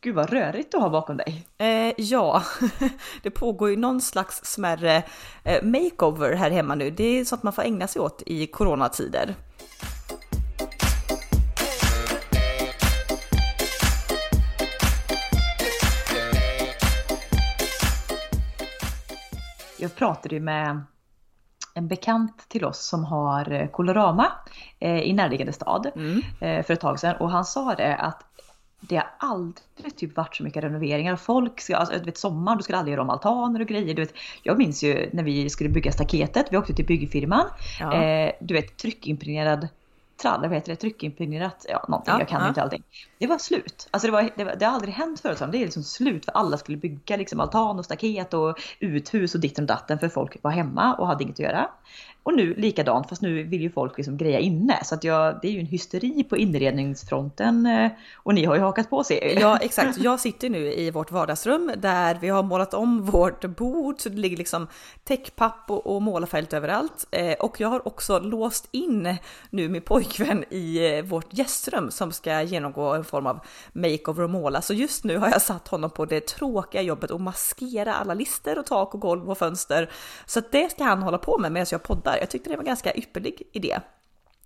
Gud vad rörigt du har bakom dig. Eh, ja, det pågår ju någon slags smärre eh, makeover här hemma nu. Det är sånt man får ägna sig åt i coronatider. Jag pratade ju med en bekant till oss som har Colorama eh, i närliggande stad Mm. eh, för ett tag sedan och han sa det att det har aldrig typ varit så mycket renoveringar. Folk ska, alltså, du vet sommar, då skulle alla göra om altaner och grejer. Du vet, jag minns ju när vi skulle bygga staketet, vi åkte till byggfirman. Ja. Eh, du vet tryckimpregnerad trall, vad heter det? Tryckimpregnerat, ja någonting, Ja, jag kan ja. inte allting. Det var slut. Alltså det, var, det, var, det har aldrig hänt förut, det är liksom slut för alla skulle bygga liksom altan och staket och uthus och ditten och datten för folk var hemma och hade inget att göra. Och nu likadant, fast nu vill ju folk liksom greja inne. Så att jag, det är ju en hysteri på inredningsfronten eh, och ni har ju hakat på ser jag. Ja exakt, jag sitter nu i vårt vardagsrum där vi har målat om vårt bord så det ligger liksom täckpapp och, och överallt. Eh, och jag har också låst in nu min pojkvän i eh, vårt gästrum som ska genomgå en form av makeover och måla. Så just nu har jag satt honom på det tråkiga jobbet att maskera alla lister och tak och golv och fönster. Så att det ska han hålla på med medan jag poddar. Jag tyckte det var en ganska ypperlig idé.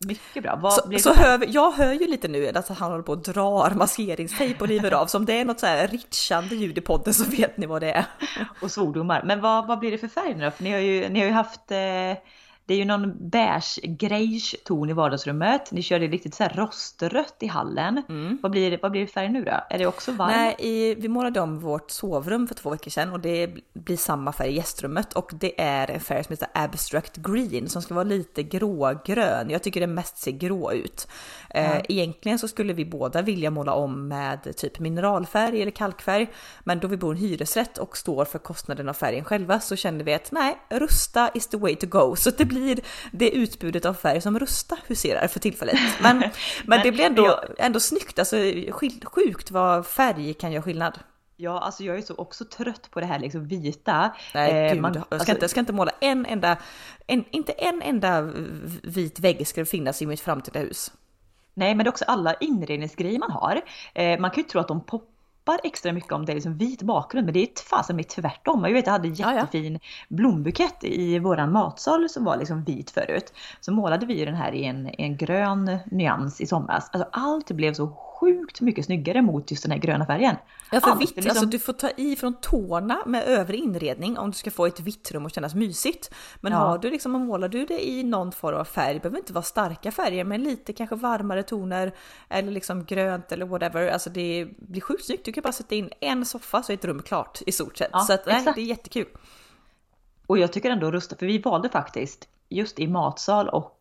Mycket bra. Vad Så, så hör, jag hör ju lite nu att han håller på och drar maskeringstejp och river av. Så om det är något så här ritchande ljud i podden så vet ni vad det är. Och svordomar. Men vad, vad blir det för färg nu då? För ni har ju, ni har ju haft eh, det är ju någon beige greige ton i vardagsrummet. Ni körde riktigt så här rostrött i hallen. Vad, blir, vad blir det för färg nu då? Är det också varmt? Nej, i, vi målade om vårt sovrum för två veckor sedan och det blir samma färg i gästrummet och det är en färg som heter Abstract Green som ska vara lite grågrön. Jag tycker det mest ser grå ut. Eh, egentligen så skulle vi båda vilja måla om med typ mineralfärg eller kalkfärg, men då vi bor i en hyresrätt och står för kostnaden av färgen själva så kände vi att nej, rusta is the way to go. Så det blir det utbudet av färg som rusta huserar för tillfället. Men, men det blir ändå, jag- ändå snyggt, alltså sjukt vad färg kan göra skillnad. Ja, alltså jag är så också trött på det här liksom vita. Nej, Eh, gud, man- jag, ska alltså- inte, jag ska inte måla en enda, en, inte en enda vit vägg ska det finnas i mitt framtida hus. Nej, men det är också alla inredningsgrejer man har. Eh, man kan ju tro att de poppar extra mycket om det är liksom vit bakgrund, men det är fasen mig tvärtom. Jag vet jag hade en Ja, ja. jättefin blombukett i våran matsal som var liksom vit förut. Så målade vi den här i en, en grön nyans i somras. Alltså allt blev så sjukt mycket snyggare mot just den här gröna färgen. Ja, för Allt, vitt, liksom- alltså du får ta i från tårna med övrig inredning om du ska få ett vitt rum och kännas mysigt. Men Ja. har du liksom, målar du det i någon form av färg, det behöver inte vara starka färger, men lite kanske varmare toner eller liksom grönt eller whatever. Alltså det blir sjukt snyggt. Du kan bara sätta in en soffa så är ett rum klart i stort sett. Ja, så att, nej, det är jättekul. Och jag tycker ändå rusta, för vi valde faktiskt just i matsal och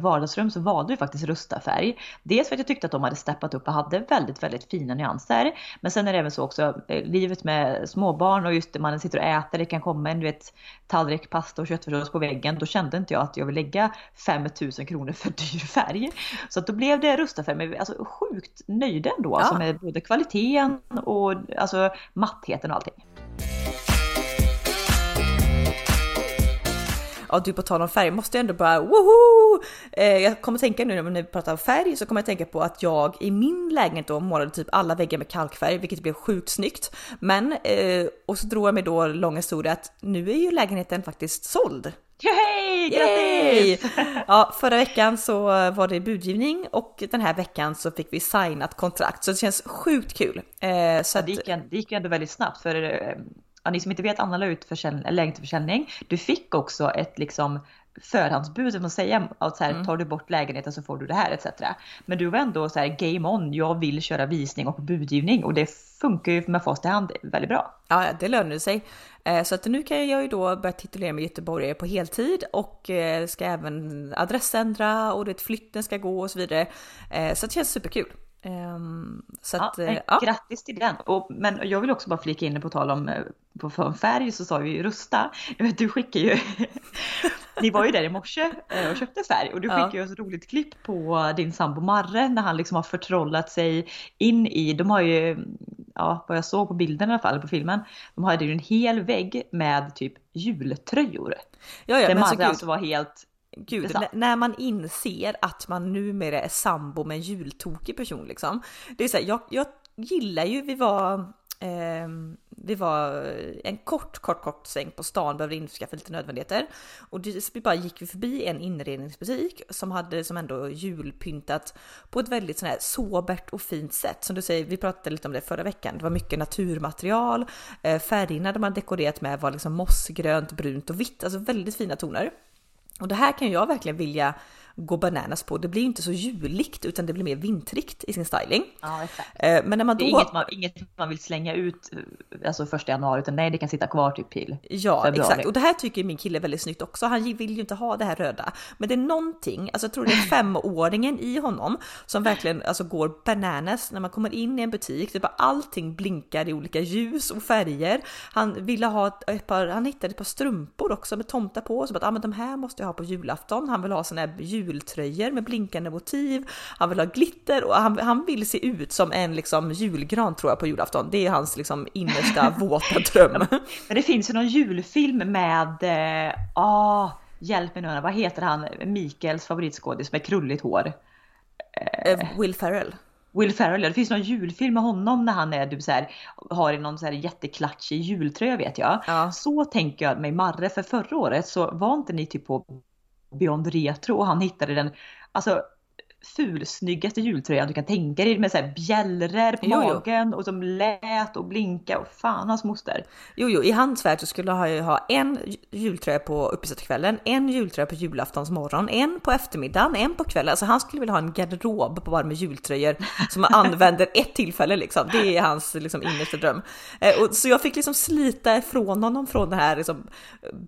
vardagsrum så valde vi faktiskt rusta färg. Dels för att jag tyckte att de hade steppat upp och hade väldigt, väldigt fina nyanser. Men sen är det även så också, eh, livet med småbarn och just det man sitter och äter, det kan komma en du vet, tallrik pasta och köttfärssås på väggen. Då kände inte jag att jag vill lägga 5000 kronor för dyr färg. Så att då blev det rusta färg, men vi alltså sjukt nöjda ändå. Alltså Ja. med både kvaliteten och alltså mattheten och allting. Ja, du på tal om färg måste jag ändå bara woho! Eh, jag kommer tänka nu när vi pratar om färg så kommer jag tänka på att jag i min lägenhet då målade typ alla väggar med kalkfärg, vilket blev sjukt snyggt. Men och och så drog jag mig då lång historia att nu är ju lägenheten faktiskt såld. Yay! Yay! Grattis! Ja, förra veckan så var det budgivning och den här veckan så fick vi signat kontrakt så det känns sjukt kul. Eh, så Ja, det, gick, det gick ju ändå väldigt snabbt för eh, ja, ni som inte vet, Anna la ut lägenhet till försäljning. Du fick också ett liksom förhandsbud, man säger, att så här, Mm. tar du bort lägenheten så får du det här etc. Men du var ändå så här game on, jag vill köra visning och budgivning och det funkar ju med fast i hand väldigt bra. Ja, det lönar sig. Eh, Så att nu kan jag ju då börja titulera mig göteborgare på heltid och eh, ska även adressändra och det flytten ska gå och så vidare. Eh, Så det känns superkul. Ehm, Så Ja, att, eh, nej, ja. Grattis till den! Och, men jag vill också bara flika in på tal om eh, på färg så sa vi ju rusta. Vet, du skickar ju, ni var ju där i morse eh, och köpte färg och du Ja. skickade ju ett roligt klipp på din sambo Marre när han liksom har förtrollat sig in i, de har ju, ja vad jag såg på bilden i alla fall, på filmen, de hade ju en hel vägg med typ jultröjor. ja, ja Där Marre alltså var helt, gud när man inser att man numera är sambo med en jultokig person liksom. Det är så här, jag, jag gillar ju, vi var Eh, vi var en kort, kort, kort sväng på stan, behövde införskaffa lite nödvändigheter. Och vi bara gick vi förbi en inredningsbutik som hade som ändå julpyntat på ett väldigt sån här sobert och fint sätt. Som du säger, vi pratade lite om det förra veckan. Det var mycket naturmaterial, eh, färgerna de hade dekorerat med var liksom mossgrönt, brunt och vitt, alltså väldigt fina toner. Och det här kan jag verkligen vilja gå bananas på. Det blir inte så juligt utan det blir mer vintrigt i sin styling. Ja, exakt. Eh, men när man då... Det är inget man, inget man vill slänga ut eh, alltså första januari utan nej det kan sitta kvar typ till Ja februari. exakt och det här tycker min kille är väldigt snyggt också. Han vill ju inte ha det här röda. Men det är någonting, alltså jag tror det är femåringen i honom som verkligen alltså, går bananas när man kommer in i en butik. Det bara allting blinkar i olika ljus och färger. Han ville ha ett par, han hittade ett par strumpor också med tomtar på. Så att ah, men de här måste jag ha på julafton. Han vill ha såna här jul jultröjor med blinkande motiv. Han vill ha glitter och han, han vill se ut som en liksom julgran tror jag på julafton. Det är hans liksom innersta våta dröm. Men det finns ju någon julfilm med, eh, ah, hjälp mig nu, vad heter han, Mikaels favoritskådis med krulligt hår? Eh, Will Ferrell. Will Ferrell, det finns någon julfilm med honom när han är typ så här, har någon så här jätteklatschig jultröja vet jag. Ja. Så tänker jag mig Marre, för förra året så var inte ni typ på Beyond Retro och han hittade den, alltså fulsnyggaste jultröjan du kan tänka dig med så här bjällror på jo, magen jo. och som lät och blinka och fan hans moster. Jo, jo, i hans värld så skulle han ju ha en jultröja på uppesittarkvällen, en jultröja på julaftons morgon, en på eftermiddagen, en på kvällen. Alltså han skulle vilja ha en garderob på bara med jultröjor som han använder ett tillfälle liksom. Det är hans liksom innersta dröm. Eh, och, så jag fick liksom slita ifrån honom från den här liksom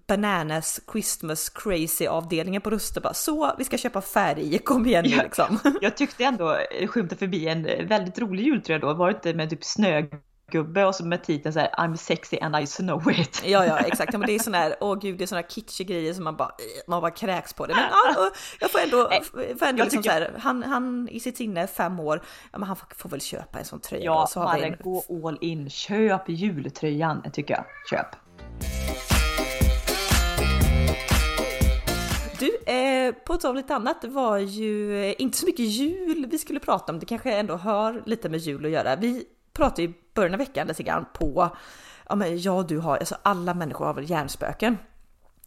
bananas Christmas crazy avdelningen på Ruster. Bara, så vi ska köpa färg, kom igen nu liksom liksom. Jag tyckte ändå skymta förbi en väldigt rolig jultröja då, var det med typ snögubbe och så med titeln så här I'm sexy and I know it. Ja, ja, exakt. Men det är sån här, åh gud, det är såna här kitschiga grejer som man bara, man bara kräks på det. Men ja, jag får ändå, får ändå liksom så här, han, han i sitt sinne fem år, ja, men han får väl köpa en sån tröja. Ja, så Marre, en... gå all in, köp jultröjan tycker jag, köp. Du, eh, på tal om lite annat, det var ju eh, inte så mycket jul vi skulle prata om. Det kanske ändå har lite med jul att göra. Vi pratade i början av veckan lite grann på, ja men ja du har, alltså alla människor har väl hjärnspöken.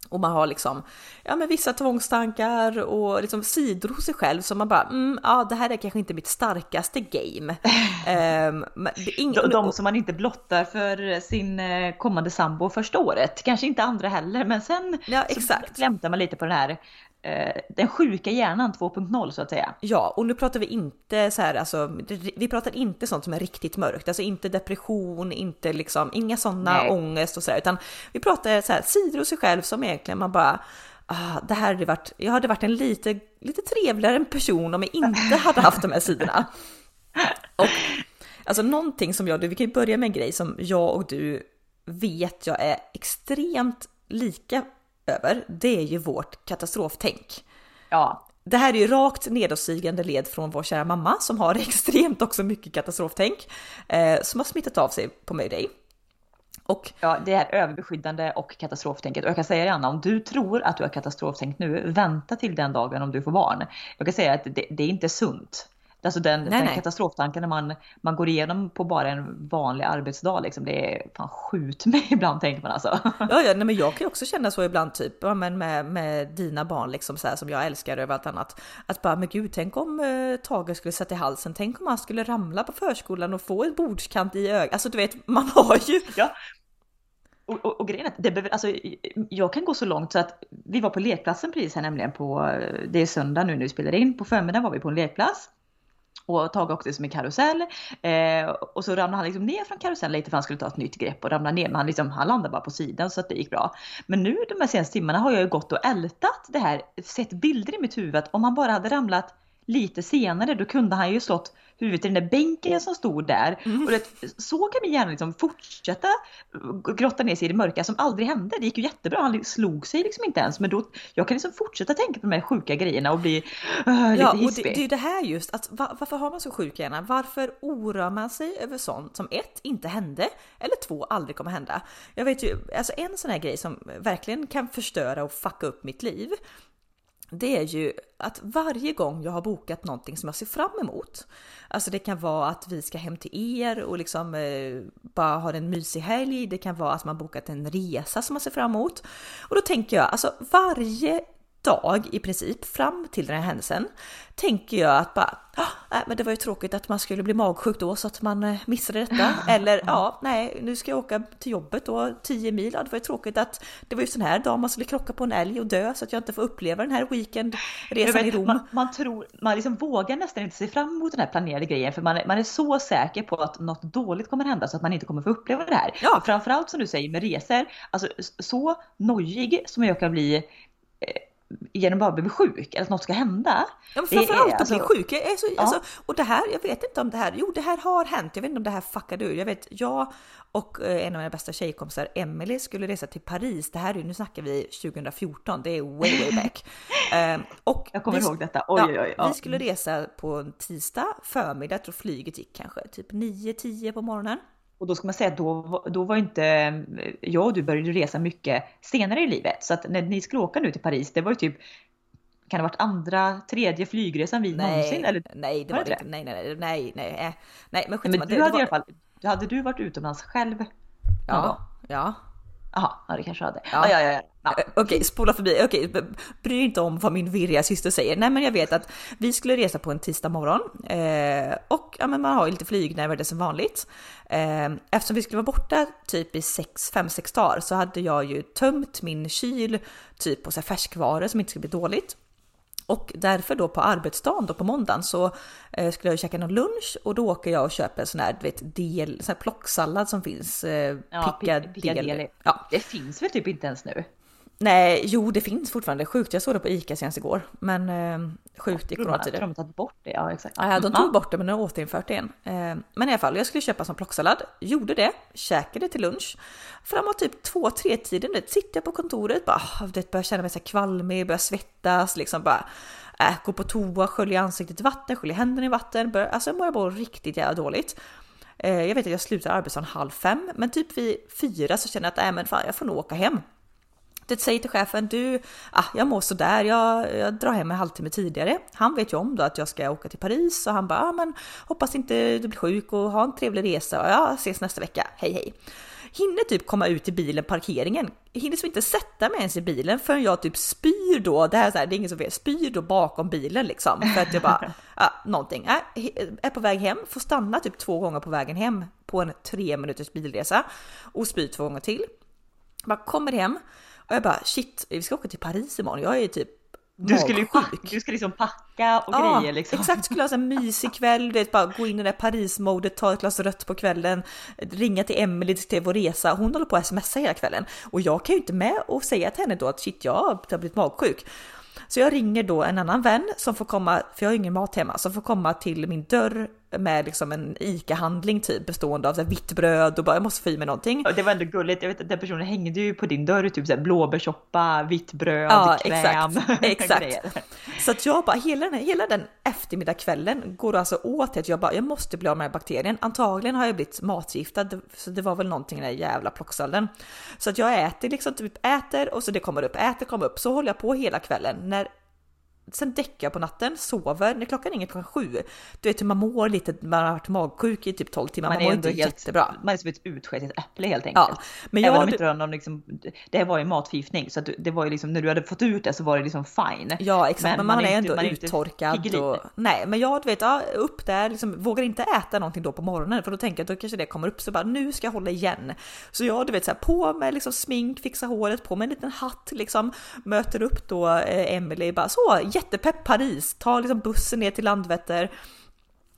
Och man har liksom, ja men vissa tvångstankar och liksom sidor hos sig själv som man bara, mm, ja det här är kanske inte mitt starkaste game. um, ing- de, de som man inte blottar för sin eh, kommande sambo första året, kanske inte andra heller, men sen ja, exakt. så glämtar man lite på den här den sjuka hjärnan 2.0 så att säga. Ja, och nu pratar vi inte så här, alltså, vi pratar inte sånt som är riktigt mörkt, alltså inte depression, inte liksom, inga sådana ångest och sådär, utan vi pratar så här sidor hos sig själv som egentligen man bara, ah, det här hade varit, jag hade varit en lite, lite trevligare person om jag inte hade haft de här sidorna. Och alltså någonting som jag, vi kan ju börja med en grej som jag och du vet jag är extremt lika över, det är ju vårt katastroftänk. Ja. Det här är ju rakt nedåtstigande led från vår kära mamma som har extremt också mycket katastroftänk eh, som har smittat av sig på mig och dig. Och, ja, det är överbeskyddande och katastroftänket. Och jag kan säga det Anna, om du tror att du har katastroftänk nu, vänta till den dagen om du får barn. Jag kan säga att det, det är inte sunt. Alltså den, nej, den nej. katastroftanken när man, man går igenom på bara en vanlig arbetsdag liksom. Det är fan skjut mig ibland tänker man alltså. Ja, ja nej, men jag kan ju också känna så ibland typ ja, men med, med dina barn liksom så här, som jag älskar över allt annat. Att bara men gud, tänk om eh, Tage skulle sätta i halsen. Tänk om han skulle ramla på förskolan och få en bordskant i ögat. Alltså du vet, man har ju. Ja. Och, och, och grejen är att det behöver, alltså, jag kan gå så långt så att vi var på lekplatsen precis här nämligen på, det är söndag nu när vi spelar in, på förmiddagen var vi på en lekplats och Tage åkte som en karusell eh, och så ramlade han liksom ner från karusellen lite för han skulle ta ett nytt grepp och ramla ner men han, liksom, han landade bara på sidan så att det gick bra. Men nu de här senaste timmarna har jag ju gått och ältat det här, sett bilder i mitt huvud att om han bara hade ramlat lite senare då kunde han ju slått huvudet i den där bänken som stod där. Mm. Och det, så kan min hjärna liksom fortsätta grotta ner sig i det mörka som aldrig hände. Det gick ju jättebra, han slog sig liksom inte ens. Men då, jag kan liksom fortsätta tänka på de här sjuka grejerna och bli uh, lite ja, hispig. Det, det är det här just, att var, varför har man så sjuk hjärna? Varför oroar man sig över sånt som ett, inte hände, eller två, aldrig kommer hända? Jag vet ju, alltså en sån här grej som verkligen kan förstöra och fucka upp mitt liv det är ju att varje gång jag har bokat någonting som jag ser fram emot, alltså det kan vara att vi ska hem till er och liksom eh, bara ha en mysig helg. Det kan vara att man bokat en resa som man ser fram emot och då tänker jag alltså varje dag i princip fram till den här händelsen tänker jag att bara, ah, men det var ju tråkigt att man skulle bli magsjuk då så att man eh, missade detta. Eller ja, nej, nu ska jag åka till jobbet då 10 mil. Ja, det var ju tråkigt att det var ju sån här dag man skulle krocka på en älg och dö så att jag inte får uppleva den här weekendresan i Rom. Man, man, tror, man liksom vågar nästan inte se fram emot den här planerade grejen för man är, man är så säker på att något dåligt kommer hända så att man inte kommer få uppleva det här. Ja. framförallt som du säger med resor, alltså så nojig som jag kan bli genom bara bli sjuk eller att något ska hända. Ja, men framförallt att alltså, bli sjuk. Jag är så, ja. alltså, och det här, jag vet inte om det här, jo det här har hänt, jag vet inte om det här fuckade ur. Jag vet, jag och eh, en av mina bästa tjejkompisar, Emily, skulle resa till Paris. Det här är nu snackar vi 2014, det är way way back. um, och jag kommer vi, ihåg detta, oj, oj, oj, ja. Vi skulle resa på en tisdag förmiddag, jag tror flyget gick kanske typ 9-10 på morgonen. Och då ska man säga att då, då var inte jag och du började resa mycket senare i livet. Så att när ni skulle åka nu till Paris, det var ju typ kan det ha varit andra, tredje flygresan vi nej, någonsin? Eller? Nej, det var, var det inte. Nej, nej, nej, nej, nej, men skitsamma. Men du hade det, i alla fall, hade du varit utomlands själv? Ja, ja. Jaha, ja det kanske hade. Ja, ja, ja. ja. ja. Eh, okej, okay, spola förbi. Okej, okay, bry inte om vad min virriga syster säger. Nej, men jag vet att vi skulle resa på en tisdag morgon eh, och ja, men man har ju lite flygnerver som vanligt. Eh, eftersom vi skulle vara borta typ i 5-6 dagar så hade jag ju tömt min kyl typ på så färskvaror som inte skulle bli dåligt. Och därför då på arbetsdagen då på måndagen så eh, skulle jag käka någon lunch och då åker jag och köper en sån här, du vet, del, sån här plocksallad som finns. Eh, ja, Piccadilly. Ja. Det finns väl typ inte ens nu? Nej, jo det finns fortfarande. Sjukt, jag såg det på ICA senast igår. Men eh, sjukt i coronatider. De tagit bort det? Ja exakt. Ja, de tog bort det men de har återinfört det igen. Eh, men i alla fall, jag skulle köpa som plocksallad. Gjorde det, käkade till lunch. Framåt typ två, tre tiden, det sitter jag på kontoret, bara ah, det börjar känna mig så kvalmig, börjar svettas, liksom bara äh, gå på toa, skölja ansiktet i vatten, skölja händerna i vatten. Bör, alltså jag mår bara riktigt jävla dåligt. Eh, jag vet att jag slutar arbetsdagen halv fem, men typ vid fyra så känner jag att äh, men fan, jag får nog åka hem det säger till chefen, du, ah, jag mår sådär, jag, jag drar hem en halvtimme tidigare. Han vet ju om då att jag ska åka till Paris och han bara, ah, men hoppas inte du blir sjuk och ha en trevlig resa. Och ja, ses nästa vecka, hej hej. Hinner typ komma ut i bilen, parkeringen, hinner som inte sätta mig ens i bilen förrän jag typ spyr då, det här är, så här, det är ingen som vet, spyr då bakom bilen liksom. För att jag bara, ah, någonting, äh, är på väg hem, får stanna typ två gånger på vägen hem på en tre minuters bilresa. Och spyr två gånger till. Bara kommer hem, och jag bara shit, vi ska åka till Paris imorgon. Jag är typ du skulle, packa, du ska liksom packa och ja, grejer liksom. Exakt, skulle ha en mysig kväll, vet, bara gå in i det Paris-modet, ta ett glas rött på kvällen, ringa till Emelie till vår resa. Hon håller på att smsa hela kvällen och jag kan ju inte med och säga till henne då att shit, jag har blivit magsjuk. Så jag ringer då en annan vän som får komma, för jag har ingen mat hemma, som får komma till min dörr med liksom en ICA-handling typ bestående av så vitt bröd och bara jag måste få i mig någonting. Det var ändå gulligt, jag vet att den personen hängde ju på din dörr typ så blåbärssoppa, vitt bröd, ja, kräm. Exakt, exakt. så att jag bara hela den, hela den eftermiddagskvällen går alltså åt till att jag bara jag måste bli av med bakterien. Antagligen har jag blivit matgiftad så det var väl någonting i den där jävla plocksalden. Så att jag äter liksom typ äter och så det kommer upp, äter kommer upp så håller jag på hela kvällen. När Sen däckar jag på natten, sover, när klockan ringer klockan sju. Du vet hur man mår lite, man har varit magsjuk i typ 12 timmar, man, man mår inte helt, jättebra. Man är som ett utsketet äpple helt enkelt. Ja, men jag, Även om någon liksom, det här var ju matförgiftning så det var ju liksom när du hade fått ut det så var det liksom fine. Ja exakt, men, men man, man, är ändå man är uttorkad. Och, nej, men jag vet, ja, upp där, liksom, vågar inte äta någonting då på morgonen för då tänker jag att då kanske det kommer upp så bara nu ska jag hålla igen. Så jag du vet så här, på med liksom smink, fixa håret, på med en liten hatt liksom, möter upp då eh, Emily bara så jättepepp Paris, tar liksom bussen ner till Landvetter.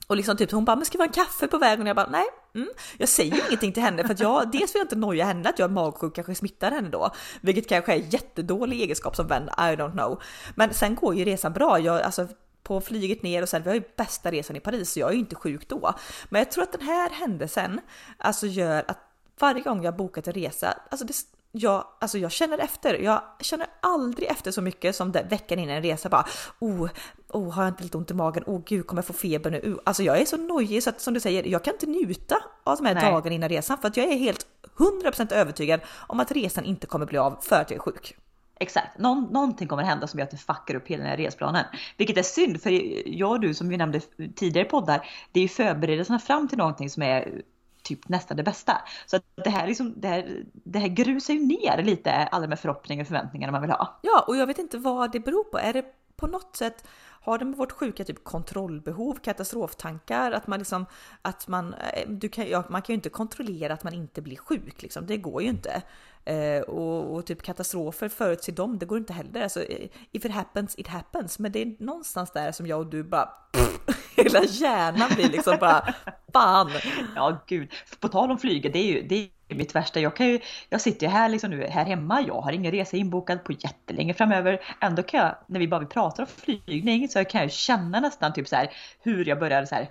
Och liksom typ hon bara, men ska vi ha en kaffe på vägen? Och jag bara, nej, mm. jag säger ingenting till henne för att jag, dels vill jag inte noja henne att jag är magsjuk, kanske smittar henne då. Vilket kanske är jättedålig egenskap som vän, I don't know. Men sen går ju resan bra, jag, alltså på flyget ner och sen, vi har ju bästa resan i Paris så jag är ju inte sjuk då. Men jag tror att den här händelsen alltså gör att varje gång jag bokat en resa, alltså det, jag, alltså jag känner efter. Jag känner aldrig efter så mycket som det, veckan innan en resa. Bara, oh, oh, har jag inte lite ont i magen? Oh gud, kommer jag få feber nu? Uh, alltså jag är så nojig så att som du säger, jag kan inte njuta av de här Nej. dagarna innan resan för att jag är helt 100% övertygad om att resan inte kommer bli av för att jag är sjuk. Exakt, Någon, någonting kommer hända som gör att det fuckar upp hela den här resplanen. Vilket är synd, för jag och du som vi nämnde tidigare poddar, det är ju förberedelserna fram till någonting som är typ nästan det bästa. Så att det här, liksom, det här, det här grusar ju ner lite alla de här förhoppningar och förväntningar man vill ha. Ja, och jag vet inte vad det beror på. Är det på något sätt har det med vårt sjuka typ kontrollbehov, katastroftankar, att man liksom, att man, eh, du kan, ja, man kan ju inte kontrollera att man inte blir sjuk liksom, det går ju inte. Eh, och, och, typ katastrofer, förutse dem, det går inte heller. Alltså, eh, if it happens, it happens. Men det är någonstans där som jag och du bara, pff, hela hjärnan blir liksom bara, fan. Ja, gud. På tal om flyget, det är ju, det är mitt värsta. Jag, kan ju, jag sitter ju här, liksom nu, här hemma, jag har ingen resa inbokad på jättelänge framöver. Ändå kan jag, när vi bara pratar om flygning, så kan jag känna nästan typ så här hur jag börjar så här.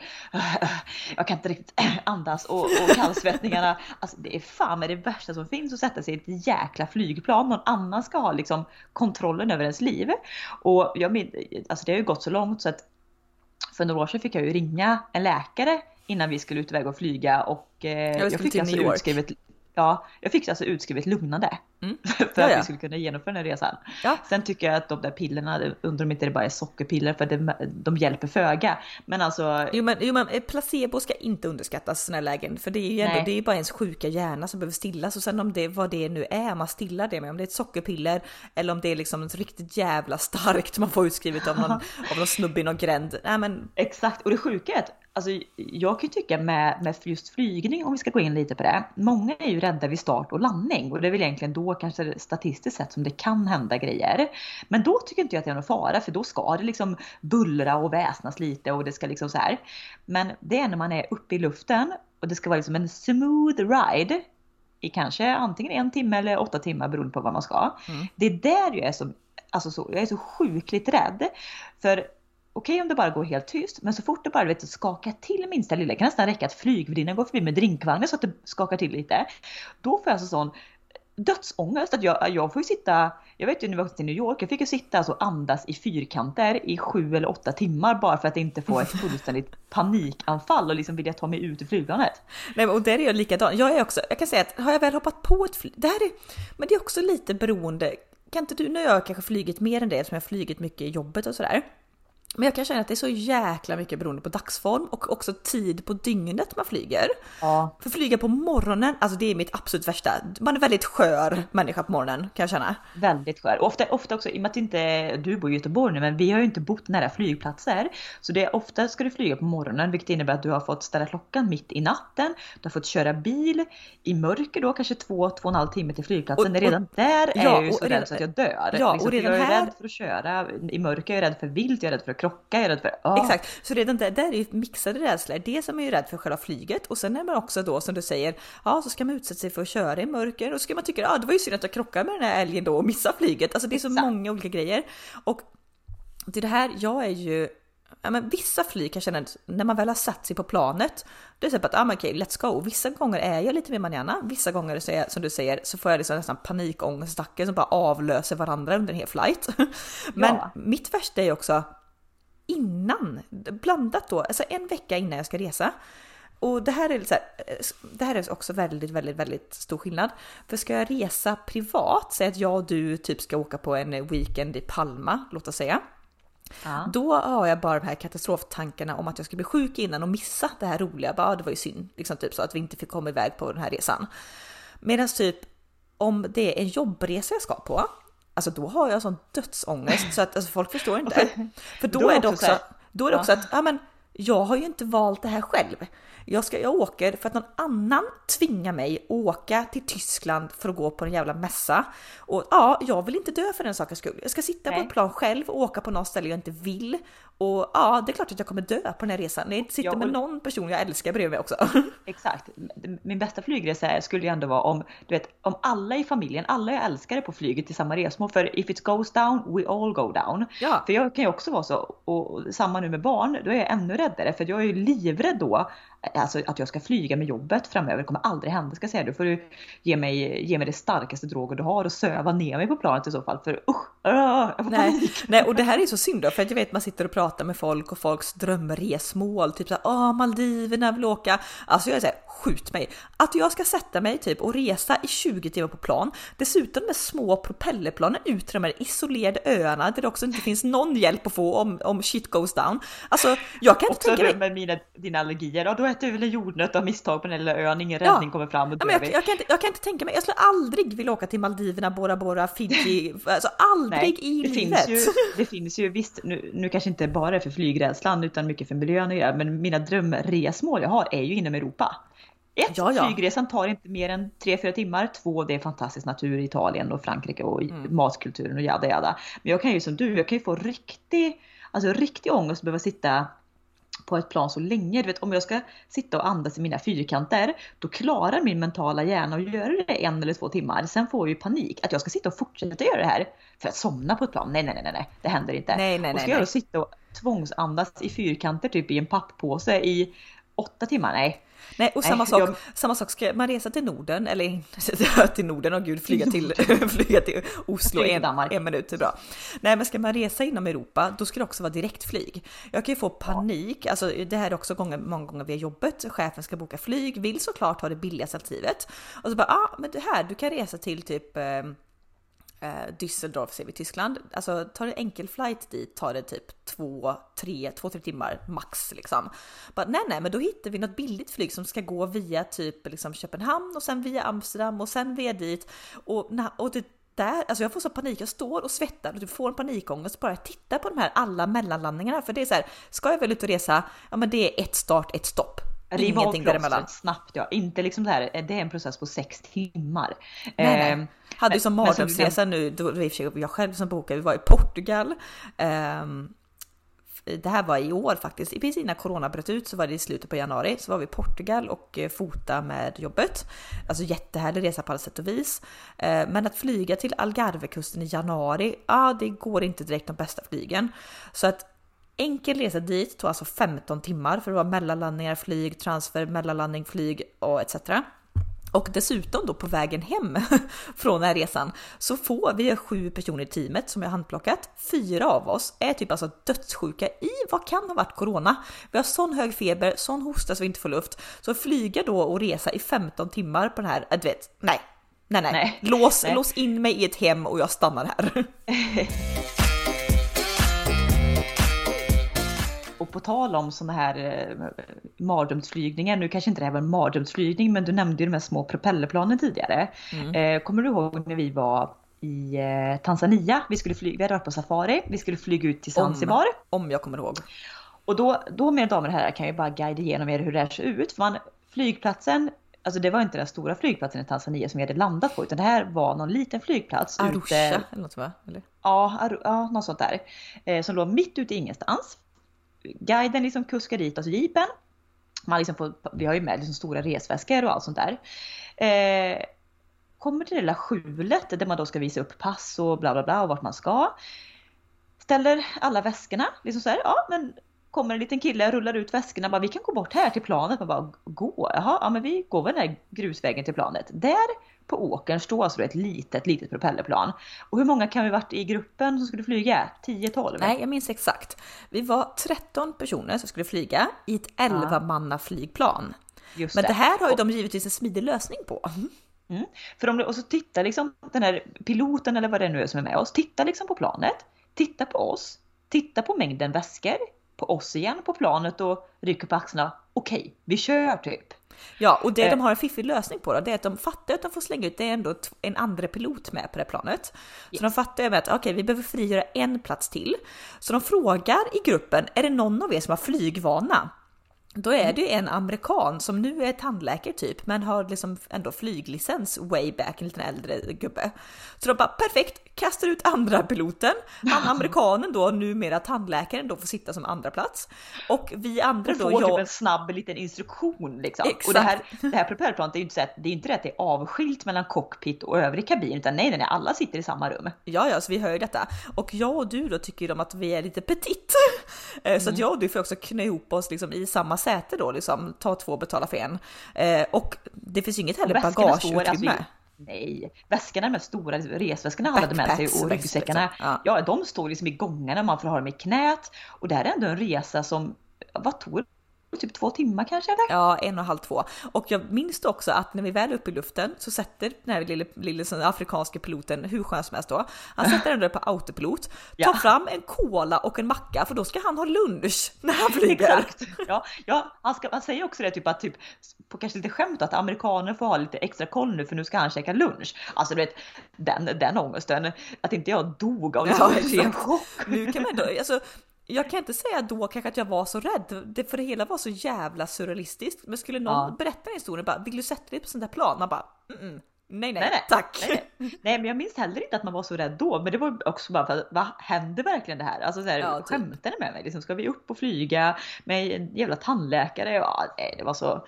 Jag kan inte riktigt andas och, och kallsvettningarna. Alltså det är fan med det värsta som finns att sätta sig i ett jäkla flygplan. Någon annan ska ha liksom kontrollen över ens liv. Och jag, alltså det har ju gått så långt så att för några år sedan fick jag ju ringa en läkare innan vi skulle ut iväg och flyga och eh, jag, jag fick alltså utskrivet Ja, jag fick alltså utskrivet lugnande. Mm. för att vi skulle kunna genomföra den här resan. Ja. Sen tycker jag att de där pillerna, undrar om inte det bara är sockerpiller för det, de hjälper föga. Men alltså. Jo men, jo men eh, placebo ska inte underskattas i sådana här lägen. För det är ju ändå, det är bara ens sjuka hjärna som behöver stillas. Och sen om det, vad det nu är man stillar det med. Om det är ett sockerpiller eller om det är liksom ett riktigt jävla starkt man får utskrivet av någon, av någon snubbe i någon gränd. Nej, men... Exakt, och det sjuka är att Alltså, jag kan ju tycka med, med just flygning, om vi ska gå in lite på det. Många är ju rädda vid start och landning och det är väl egentligen då kanske statistiskt sett som det kan hända grejer. Men då tycker inte jag att det är någon fara för då ska det liksom bullra och väsnas lite och det ska liksom så här. Men det är när man är uppe i luften och det ska vara liksom en smooth ride i kanske antingen en timme eller åtta timmar beroende på vad man ska. Mm. Det är där jag är så, alltså så, jag är så sjukligt rädd. För okej okay, om det bara går helt tyst, men så fort det bara vet, skakar till minsta lilla, det kan nästan räcka att flygvärdinnan går förbi med drinkvagnen så att det skakar till lite. Då får jag alltså sån dödsångest att jag, jag får ju sitta, jag vet ju när vi åkte till New York, jag fick ju sitta alltså och andas i fyrkanter i sju eller åtta timmar bara för att inte få ett fullständigt panikanfall och liksom vilja ta mig ut ur flygplanet. Nej och där är jag likadan. Jag är också, jag kan säga att har jag väl hoppat på ett flyg, det här är, men det är också lite beroende, kan inte du, nu har jag kanske flygit mer än det som jag har flygit mycket i jobbet och sådär. Men jag kan känna att det är så jäkla mycket beroende på dagsform och också tid på dygnet man flyger. Ja. För flyga på morgonen, alltså det är mitt absolut värsta. Man är väldigt skör människa på morgonen kan jag känna. Väldigt skör. Och ofta, ofta också, i och med att inte du bor i Göteborg nu, men vi har ju inte bott nära flygplatser. Så det är ofta ska du flyga på morgonen, vilket innebär att du har fått ställa klockan mitt i natten. Du har fått köra bil i mörker då, kanske två, två och en halv timme till flygplatsen. Och, och, redan där är ja, jag ju så rädd så att jag dör. Ja, liksom, och redan jag är här... rädd för att köra i mörker, jag är rädd för vilt, jag är rädd för att krocka, är rädd för... Oh. Exakt, så redan där, där är ju mixade rädslor. Det som är ju rädd för själva flyget och sen är man också då som du säger, ja så ska man utsätta sig för att köra i mörker och så ska man tycka, ja det var ju synd att jag krockade med den här älgen då och missade flyget. Alltså det är så exakt. många olika grejer. Och till det här, jag är ju Ja, men vissa flyg kan känna när man väl har satt sig på planet, då är det så att ah, okej, let's go. Vissa gånger är jag lite mer manana, vissa gånger så är, som du säger så får jag liksom nästan panikångestattacker som bara avlöser varandra under en hel flight. Men ja. mitt värsta är också innan, blandat då, alltså en vecka innan jag ska resa. Och det här är så här, det här är också väldigt, väldigt, väldigt stor skillnad. För ska jag resa privat, säg att jag och du typ ska åka på en weekend i Palma, låt oss säga. Ja. Då har jag bara de här katastroftankarna om att jag ska bli sjuk innan och missa det här roliga. Bara, det var ju synd, liksom typ så att vi inte fick komma iväg på den här resan. Medan typ om det är en jobbresa jag ska på, alltså då har jag sån dödsångest så att alltså, folk förstår inte. För då, då är det också, då är det också att, ja men jag har ju inte valt det här själv. Jag, ska, jag åker för att någon annan tvingar mig åka till Tyskland för att gå på en jävla mässa. Och ja, jag vill inte dö för den sakens skull. Jag ska sitta Nej. på ett plan själv och åka på något ställe jag inte vill. Och ja, det är klart att jag kommer dö på den här resan. När jag inte sitter jag med någon person jag älskar bredvid mig också. Exakt. Min bästa flygresa skulle ju ändå vara om, du vet, om alla i familjen, alla jag älskar är på flyget till samma resmål. För if it goes down, we all go down. Ja. För jag kan ju också vara så, och samma nu med barn, då är jag ännu räddare. För jag är ju livrädd då alltså att jag ska flyga med jobbet framöver det kommer aldrig hända ska jag säga. Då får du ge mig, ge mig det starkaste droger du har och söva ner mig på planet i så fall. För usch, jag får nej, nej, och det här är så synd då, för att jag vet man sitter och pratar med folk och folks drömresmål, typ såhär åh Maldiverna vill åka. Alltså jag är såhär, skjut mig. Att jag ska sätta mig typ och resa i 20 timmar på plan, dessutom med små propellerplanen ut till de här isolerade öarna där det också inte finns någon hjälp att få om, om shit goes down. Alltså jag kan inte Också tänka mig... med mina, dina allergier, ja då äter du väl en jordnöt av misstag på den lilla ön, ingen räddning kommer fram och Ja, men jag, jag, kan inte, jag kan inte tänka mig, jag skulle aldrig vilja åka till Maldiverna, Bora Bora, Fiji, alltså aldrig i det livet. finns, ju, det finns ju visst, nu, nu kanske inte bara för flygrädslan utan mycket för miljön att göra, men mina drömresmål jag har är ju inom Europa. Ett, Ja, ja. flygresan tar inte mer än 3-4 timmar. Två, det är fantastisk natur i Italien och Frankrike och Mm. matkulturen och jada jada. Men jag kan ju som du, jag kan ju få riktig, alltså riktig ångest att behöva sitta på ett plan så länge. Du vet om jag ska sitta och andas i mina fyrkanter, då klarar min mentala hjärna att göra det en eller två timmar. Sen får jag ju panik att jag ska sitta och fortsätta göra det här för att somna på ett plan. Nej, nej, nej, nej, det händer inte. Nej, nej, och nej, ska jag nej. då sitta och tvångsandas i fyrkanter typ i en papppåse i åtta timmar? Nej. Nej, och samma Nej, sak, jag- samma sak, ska man resa till Norden, eller till Norden, och gud, flyga till, flyga till Oslo en, en minut är bra. Nej, men ska man resa inom Europa, då ska det också vara direktflyg. Jag kan ju få panik, alltså det här är också gånger, många gånger via jobbet, chefen ska boka flyg, vill såklart ha det billigaste alternativet. Och så bara, ja ah, men det här, du kan resa till typ eh, eh, Eh, Düsseldorf ser vi i Tyskland. Alltså tar du enkel flight dit tar det typ två, tre, två, tre timmar max liksom. Bara, nej, nej, men då hittar vi något billigt flyg som ska gå via typ liksom Köpenhamn och sen via Amsterdam och sen via dit och, na- och det där, alltså jag får så panik, jag står och svettar och du får en panikångest bara jag tittar på de här alla mellanlandningarna för det är så här, ska jag väl ut och resa? Ja, men det är ett start, ett stopp. Riva av Ingenting däremellan. plåstret snabbt ja. Inte liksom det här, det är en process på sex timmar. Nej, nej. Ehm, Hade ju som mardrömsresa nu, då jag själv som bokade, vi var i Portugal. Ehm, det här var i år faktiskt, precis innan corona bröt ut så var det i slutet på januari så var vi i Portugal och eh, fota med jobbet. Alltså jättehärlig resa på alla sätt och vis. Eh, Men att flyga till Algarvekusten i januari, ja det går inte direkt de bästa flygen. Så att enkel resa dit tog alltså 15 timmar för det var mellanlandningar, flyg, transfer, mellanlandning, flyg och etc. Och dessutom då på vägen hem från den här resan så får vi sju personer i teamet som jag handplockat. Fyra av oss är typ alltså dödssjuka i vad kan ha varit corona. Vi har sån hög feber, sån hosta så vi inte får luft. Så flyga då och resa i 15 timmar på den här, äh, du vet, nej. Nej, nej. Nej. Lås, Nej. lås in mig i ett hem och jag stannar här. på tal om sådana här eh, mardrömsflygningar, nu kanske inte det här var en mardrömsflygning men du nämnde ju de här små propellerplanen tidigare. Mm. Eh, kommer du ihåg när vi var i eh, Tanzania? Vi, skulle flyga, vi hade varit på safari, vi skulle flyga ut till Zanzibar. Om jag kommer ihåg. Och då, då mina damer och herrar kan jag ju bara guida igenom er hur det här ser ut. För man, flygplatsen, alltså det var inte den stora flygplatsen i Tanzania som vi hade landat på utan det här var någon liten flygplats. Arusha ute- eller något va? Eller? Ja, Ar- ja något sånt där. Eh, som låg mitt ute i ingenstans. Guiden liksom kuskar dit oss i jeepen. Man liksom får, vi har ju med liksom stora resväskor och allt sånt där. Eh, kommer till det lilla skjulet där man då ska visa upp pass och bla bla bla och vart man ska. Ställer alla väskorna, liksom så här, ja men kommer en liten kille, rullar ut väskorna, bara vi kan gå bort här till planet. Man bara gå, jaha, ja men vi går väl den här grusvägen till planet. Där på åkern står alltså ett litet, litet propellerplan. Och hur många kan vi varit i gruppen som skulle flyga? 10-12? Nej, jag minns exakt. Vi var 13 personer som skulle flyga i ett 11 manna flygplan. Just Men det här har ju de givetvis en smidig lösning på. Mm. För om, och så tittar liksom den här piloten eller vad det nu är som är med oss, tittar liksom på planet, tittar på oss, tittar på mängden väskor, på oss igen på planet och rycker på axlarna. Okej, vi kör typ. Ja, och det Eh. de har en fiffig lösning på då, det är att de fattar att de får slänga ut, det är ändå en andra pilot med på det planet. Så de fattar ju med att okej, vi behöver frigöra en plats till. Så de frågar i gruppen, är det någon av er som har flygvana? Då är det ju en amerikan som nu är tandläkare typ, men har liksom ändå flyglicens way back, en liten äldre gubbe. Så de bara perfekt, kastar ut andra piloten. Han amerikanen då, numera tandläkaren, då får sitta som andra plats. Och vi andra Och då, får typ jag... en snabb liten instruktion liksom. Exakt. Och det här, det här propellerplanet, det är ju inte så att det är inte det att det är avskilt mellan cockpit och övrig kabin, utan nej, nej, nej, alla sitter i samma rum. Ja, ja, så vi hör ju detta. Och jag och du då tycker ju om att vi är lite petit. Eh, Så att Mm. jag och du får också knö ihop oss liksom i samma säte då, liksom ta två och betala för en. Eh, Och det finns ju inget heller alltså, bagageutrymme. i- Nej, väskorna med stora resväskorna han hade med sig och ryggsäckarna. Liksom. Ja. ja, de står liksom i gångarna, man får ha dem i knät. Och det här är ändå en resa som, vad tog typ två timmar kanske? Eller? Ja, en och en halv, två. Och jag minns också att när vi väl är uppe i luften så sätter den här lille, lille afrikanska piloten, hur skön som helst då, han sätter den där på autopilot, tar ja. fram en cola och en macka för då ska han ha lunch när han flyger. Exakt. Ja, ja han, ska, han säger också det typ att typ på kanske lite skämt att amerikaner får ha lite extra koll nu för nu ska han käka lunch. Alltså du vet den, den ångesten, att inte jag dog av ja, en chock. Nu kan man då, alltså jag kan inte säga då kanske att jag var så rädd, det, för det hela var så jävla surrealistiskt. Men skulle någon ja. berätta en historia bara, vill du sätta dig på sånt där plan? Man bara, mm -mm. Nej, nej, nej, tack. Nej, nej. nej, men jag minns heller inte att man var så rädd då. Men det var också bara för att, vad händer verkligen det här? Alltså så här, ja, typ. skämtar ni med mig? Liksom, ska vi upp och flyga med en jävla tandläkare? Ja, nej, det var så.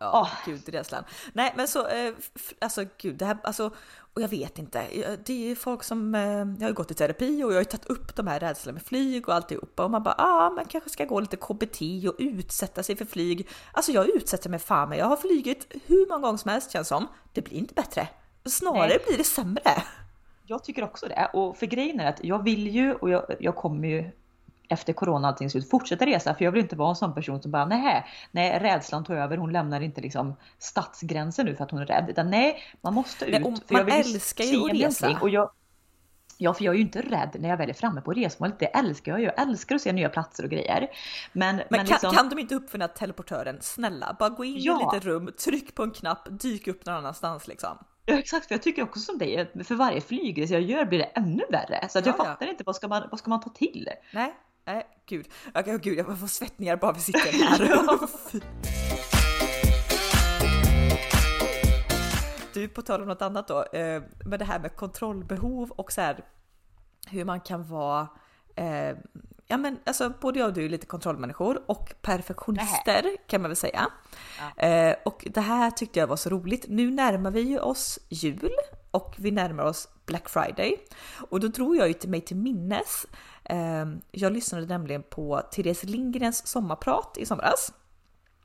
Ja, oh. gud rädslan. Nej, men så, eh, alltså gud, det här, alltså, och jag vet inte, det är ju folk som, eh, jag har gått i terapi och jag har ju tagit upp de här rädslorna med flyg och alltihopa och man bara, ja, ah, man kanske ska gå lite KBT och utsätta sig för flyg. Alltså jag utsätter mig fan med, jag har flygit hur många gånger som helst känns som. Det blir inte bättre, snarare Nej. blir det sämre. Jag tycker också det och för grejen är att jag vill ju och jag, jag kommer ju efter corona allting slut fortsätta resa för jag vill inte vara en sån person som bara nej, nej rädslan tog över, hon lämnar inte liksom stadsgränsen nu för att hon är rädd utan nej, man måste ut. Nej, för man jag älskar ju att resa. Och jag, Ja, för jag är ju inte rädd när jag väl är framme på resmålet. Det älskar jag. Jag älskar att se nya platser och grejer. Men, men, men kan, liksom... kan de inte uppfinna teleportören? Snälla, bara gå in ja. i ett litet rum, tryck på en knapp, dyk upp någon annanstans liksom. Ja exakt, för jag tycker också som dig, för varje flygresa jag gör blir det ännu värre. Så att jag ja, fattar ja. inte, vad ska, man, vad ska man ta till? Nej, Nej, gud. Okay, oh, gud, jag får svettningar bara vi sitter här. du, på tal om något annat då, eh, med det här med kontrollbehov och så här hur man kan vara eh, ja men alltså både jag och du är lite kontrollmänniskor och perfektionister Nähe. kan man väl säga. Ja. Eh, och det här tyckte jag var så roligt. Nu närmar vi ju oss jul och vi närmar oss Black Friday och då drog jag ju till mig till minnes jag lyssnade nämligen på Therese Lindgrens sommarprat i somras.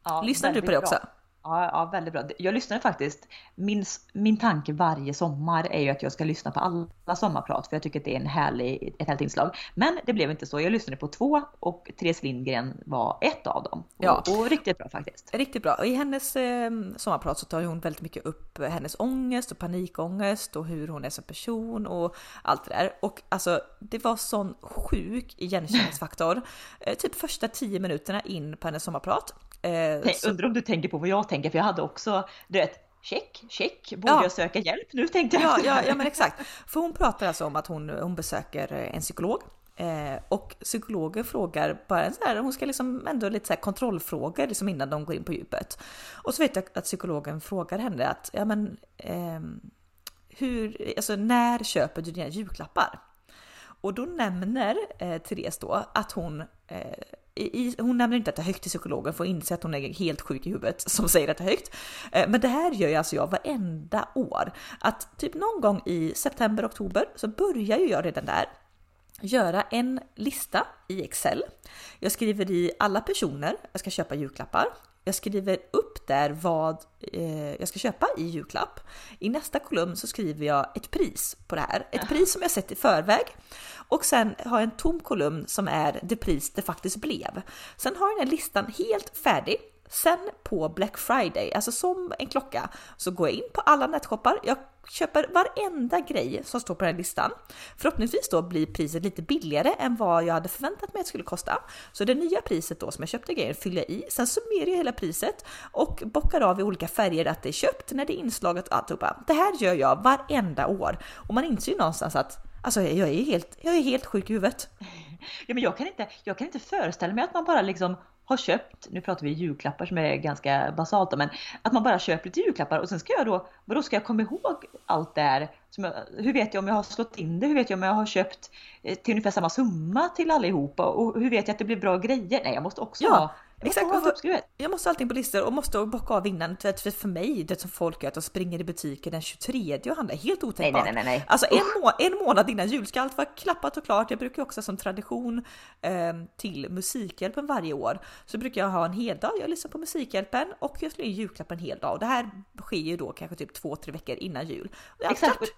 Ja, Lyssnade du på det också? Bra. Ja, ja, väldigt bra. Jag lyssnade faktiskt. Min, min tanke varje sommar är ju att jag ska lyssna på alla sommarprat för jag tycker att det är en härlig, ett härligt inslag. Men det blev inte så. Jag lyssnade på två och Therese Lindgren var ett av dem. Och, ja. och riktigt bra faktiskt. Riktigt bra. Och I hennes eh, sommarprat så tar hon väldigt mycket upp hennes ångest och panikångest och hur hon är som person och allt det där. Och alltså det var sån sjuk igenkänningsfaktor. eh, typ första tio minuterna in på hennes sommarprat Eh, så... Undrar om du tänker på vad jag tänker, för jag hade också, du vet, check, check, borde ja. jag söka hjälp nu tänkte jag. Ja, ja, ja men exakt. För hon pratar alltså om att hon, hon besöker en psykolog eh, och psykologen frågar bara så här, hon ska liksom ändå lite så här kontrollfrågor liksom innan de går in på djupet. Och så vet jag att psykologen frågar henne att, ja men, eh, hur, alltså när köper du dina julklappar? Och då nämner eh, Therese då att hon eh, i, hon nämner inte att det är högt till psykologen för att inse att hon är helt sjuk i huvudet som säger att det är högt. Eh, men det här gör ju alltså jag varenda år. Att typ någon gång i september, oktober så börjar ju jag redan där göra en lista i Excel. Jag skriver i alla personer jag ska köpa julklappar. Jag skriver upp där vad eh, jag ska köpa i julklapp. I nästa kolumn så skriver jag ett pris på det här. Ett pris som jag sett i förväg. Och sen har jag en tom kolumn som är det pris det faktiskt blev. Sen har jag den här listan helt färdig. Sen på Black Friday, alltså som en klocka, så går jag in på alla nätshoppar. Jag köper varenda grej som står på den här listan. Förhoppningsvis då blir priset lite billigare än vad jag hade förväntat mig att det skulle kosta. Så det nya priset då som jag köpte grejer fyller jag i. Sen summerar jag hela priset och bockar av i olika färger att det är köpt, när det är inslaget och alltihopa. Det här gör jag varenda år och man inser ju någonstans att Alltså jag är helt, jag är helt sjuk i huvudet. Ja, men jag kan, inte, jag kan inte föreställa mig att man bara liksom har köpt, nu pratar vi julklappar som är ganska basalt men att man bara köper lite julklappar och sen ska jag då, vadå ska jag komma ihåg allt det här? hur vet jag om jag har slått in det? Hur vet jag om jag har köpt eh, till ungefär samma summa till allihopa? Och hur vet jag att det blir bra grejer? Nej, jag måste också ja. ha Exakt, uppskrivet. jag måste ha allting på listor och måste bocka av innan. För, för mig, det som folk gör, att de springer i butiken den 23 och handlar, helt Nej, otänkbart. nej, nej, nej. Alltså en, må en månad innan jul ska allt vara klappat och klart. Jag brukar också som tradition eh, till Musikhjälpen varje år så brukar jag ha en hel dag. Jag lyssnar på Musikhjälpen och jag slår in julklapp en hel dag. Och det här sker ju då kanske typ två, tre veckor innan jul. Exakt. klart.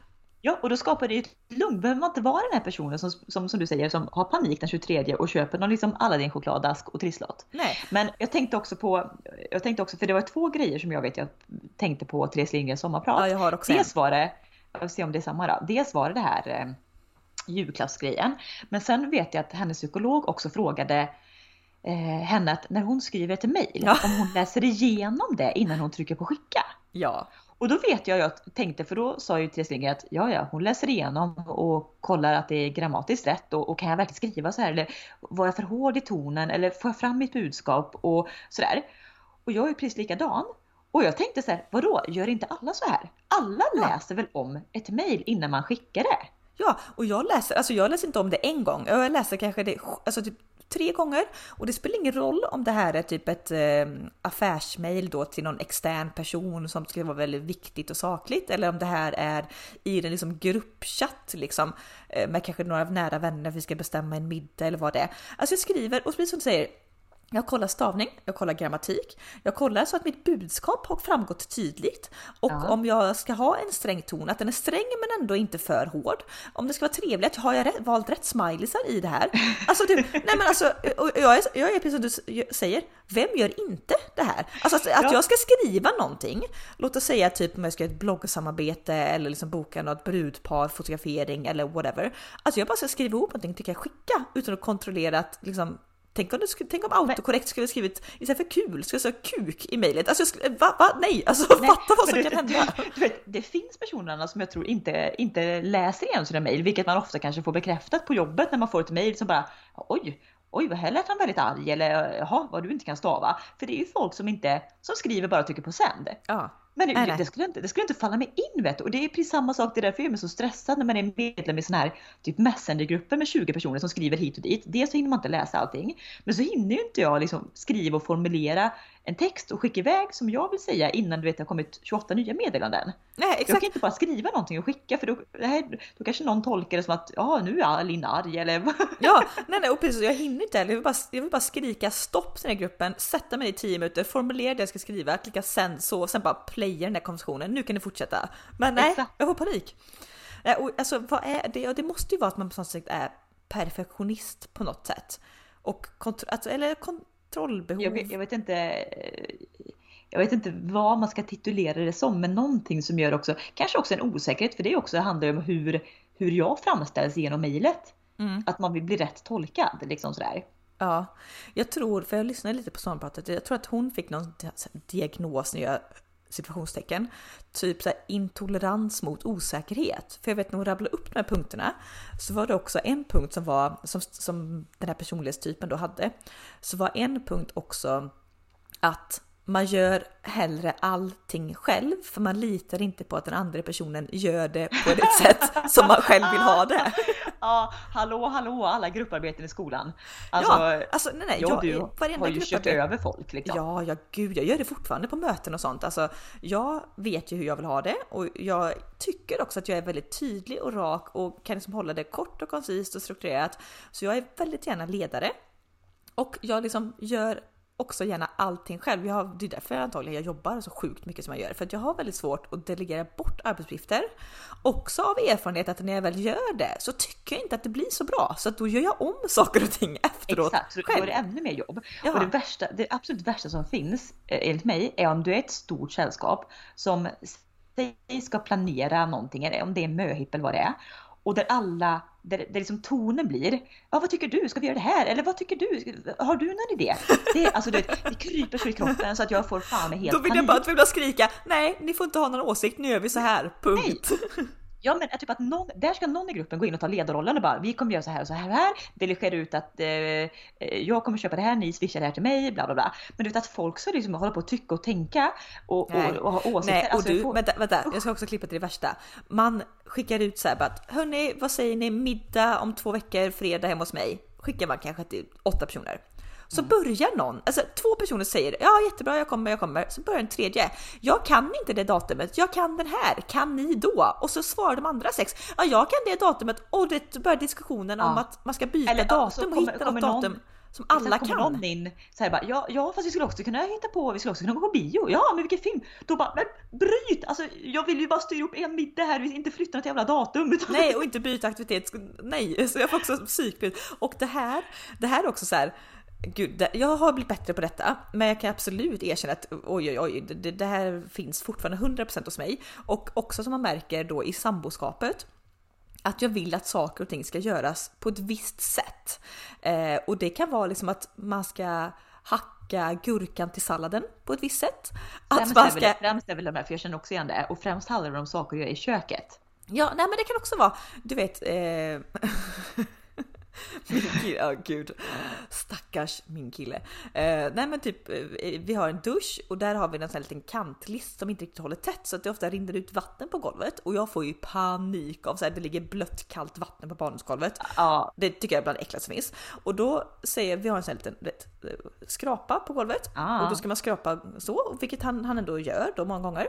Ja, och då skapar det ju ett lugn. Behöver man inte vara den här personen som, som, som du säger som har panik den 23 och köper någon liksom Aladdin chokladask och trisslott. Nej, Men jag tänkte också på, jag tänkte också, för det var två grejer som jag vet jag tänkte på Therese Lindgrens sommarprat. ja, jag har också. Dels var det, jag får se om det är samma då. Dels var det det här eh, julklappsgrejen. Men sen vet jag att hennes psykolog också frågade eh, henne att när hon skriver ett mejl, Ja. om hon läser igenom det innan hon trycker på skicka. Ja, Och då vet jag, jag tänkte, för då sa ju Therese Lindgren att ja, ja, hon läser igenom och kollar att det är grammatiskt rätt och, och kan jag verkligen skriva så här eller var jag för hård i tonen eller får jag fram mitt budskap och sådär. Och jag är precis likadan. Och jag tänkte så här, vadå, gör inte alla så här? Alla Ja. läser väl om ett mejl innan man skickar det? Ja, och jag läser, alltså jag läser inte om det en gång. Jag läser kanske det alltså typ tre gånger och det spelar ingen roll om det här är typ ett eh, affärsmail då till någon extern person som ska vara väldigt viktigt och sakligt eller om det här är i en liksom gruppchatt liksom eh, med kanske några nära vänner vi ska bestämma en middag eller vad det är. Alltså jag skriver och precis som du säger jag kollar stavning, jag kollar grammatik, jag kollar så att mitt budskap har framgått tydligt och Ja. om jag ska ha en sträng ton, att den är sträng men ändå inte för hård. Om det ska vara trevligt, har jag rätt, valt rätt smileysar i det här? Alltså, typ, nej men alltså, jag är, jag är precis som du säger, vem gör inte det här? Alltså att, att Ja. jag ska skriva någonting, låt oss säga typ om jag ska göra ett bloggsamarbete eller liksom boka något brudpar, fotografering eller whatever. Alltså jag bara ska skriva ihop någonting, tycker jag skicka utan att kontrollera att liksom Tänk om, det skulle, tänk om autokorrekt skulle skrivit istället för kul, skulle jag säga kuk i mejlet. Alltså skulle, va, va? Nej, alltså Nej, fatta vad som du- kan hända. Du, du vet, det finns personer som jag tror inte, inte läser igenom sina mejl, vilket man ofta kanske får bekräftat på jobbet när man får ett mejl som bara oj, oj, vad här lät han väldigt arg eller jaha, vad du inte kan stava. För det är ju folk som inte, som skriver bara och trycker på sänd. Ja, Men det, Nej, nej. det, skulle inte, det skulle inte falla mig in vet du. Och det är precis samma sak, det är därför jag är så stressad när man är medlem i såna här typ messengergrupper med 20 personer som skriver hit och dit. Dels så hinner man inte läsa allting, men så hinner ju inte jag liksom skriva och formulera en text och skicka iväg som jag vill säga innan du vet det har kommit 28 nya meddelanden. nej Jag exakt. kan inte bara skriva någonting och skicka för då, här, då kanske någon tolkar det som att ja nu är Alin arg eller Ja, nej, nej, och precis, jag hinner inte heller. Jag vill bara, jag vill bara skrika stopp till den här gruppen, sätta mig i 10 minuter, formulera det jag ska skriva, klicka send så, sen bara playa den där konversationen. Nu kan ni fortsätta. Men nej, Exakt. jag får panik. Och alltså vad är det? Ja, det måste ju vara att man på något sätt är perfektionist på något sätt. Och kontro- alltså, eller kontrollbehov. jag vet, jag vet inte jag vet inte vad man ska titulera det som, men någonting som gör också, kanske också en osäkerhet, för det också handlar om hur, hur jag framställs genom mejlet. Mm. Att man vill bli rätt tolkad, liksom sådär. Ja, jag tror, för jag lyssnade lite på sommarpratet, jag tror att hon fick någon diagnos, gör jag situationstecken, typ så här intolerans mot osäkerhet. För jag vet när hon rabblade upp de här punkterna så var det också en punkt som var, som, som den här personlighetstypen då hade, så var en punkt också att man gör hellre allting själv för man litar inte på att den andra personen gör det på ett sätt som man själv vill ha det. Ja, hallå hallå alla grupparbeten i skolan. Alltså, ja, alltså nej nej, jag jag, du har ju kört över folk liksom. Ja, ja gud, jag gör det fortfarande på möten och sånt. Alltså, jag vet ju hur jag vill ha det och jag tycker också att jag är väldigt tydlig och rak och kan liksom hålla det kort och koncist och strukturerat. Så jag är väldigt gärna ledare och jag liksom gör också gärna allting själv. Jag har, det är därför jag antagligen jag jobbar så sjukt mycket som jag gör. För att jag har väldigt svårt att delegera bort arbetsuppgifter. Också av erfarenhet att när jag väl gör det så tycker jag inte att det blir så bra. Så att då gör jag om saker och ting efteråt Exakt, så då själv. är det ännu mer jobb. Ja. Och det, värsta, det absolut värsta som finns, eh, enligt mig, är om du är ett stort sällskap som säg ska planera någonting, eller om det är möhipp eller vad det är. Och där alla, där, där liksom tonen blir, ja vad tycker du, ska vi göra det här? Eller vad tycker du, har du någon idé? Det, alltså, du vet, det kryper så i kroppen så att jag får fan med helt Då vill jag panik. bara att vilja skrika nej, ni får inte ha någon åsikt, nu gör vi så här, punkt. Ja men typ att någon, där ska någon i gruppen gå in och ta ledarrollen och bara vi kommer göra så här och så här och här. Delegera ut att eh, eh, jag kommer köpa det här, ni swishar det här till mig, bla bla bla. Men du vet att folk ska liksom hålla på och tycka och tänka och, och, och ha åsikter. Nej, och Alltså, du, får- vänta, vänta, jag ska också klippa till det värsta. Man skickar ut så här bara att hörni, vad säger ni, middag om två veckor, fredag hemma hos mig. Skickar man kanske till åtta personer. Så mm. börjar någon, alltså två personer säger ja jättebra jag kommer, jag kommer. Så börjar en tredje. Jag kan inte det datumet, jag kan den här, kan ni då? Och så svarar de andra sex, ja jag kan det datumet och det börjar diskussionen ja. om att man ska byta Eller, datum och hitta något datum. Någon som alla kan. någon in så här bara, ja, ja fast vi skulle också kunna hitta på, vi skulle också kunna gå på bio. Ja men vilken film? Då bara, men bryt! Alltså jag vill ju bara styra upp en middag här, inte flytta något jävla datum. Utan... Nej och inte byta aktivitet, nej så jag får också psykbild. Och det här, det här är också så här, Gud, jag har blivit bättre på detta, men jag kan absolut erkänna att oj, oj, oj, det, det här finns fortfarande 100% hos mig. Och också som man märker då i samboskapet, att jag vill att saker och ting ska göras på ett visst sätt. Eh, och det kan vara liksom att man ska hacka gurkan till salladen på ett visst sätt. Att främst, man ska... är väl, främst är väl de här, för jag känner också igen det, och främst handlar det om saker att göra i köket. Ja, nej men det kan också vara, du vet, eh... min kille, oh, gud. Stackars min kille. Uh, nej men typ, uh, vi har en dusch och där har vi en sån här liten kantlist som inte riktigt håller tätt så att det ofta rinner ut vatten på golvet och jag får ju panik av så här, det ligger blött kallt vatten på badrumsgolvet. Ja. Det tycker jag är bland det äckligaste som finns. Och då säger vi har en sån här liten vet, skrapa på golvet ja. och då ska man skrapa så, vilket han, han ändå gör då många gånger.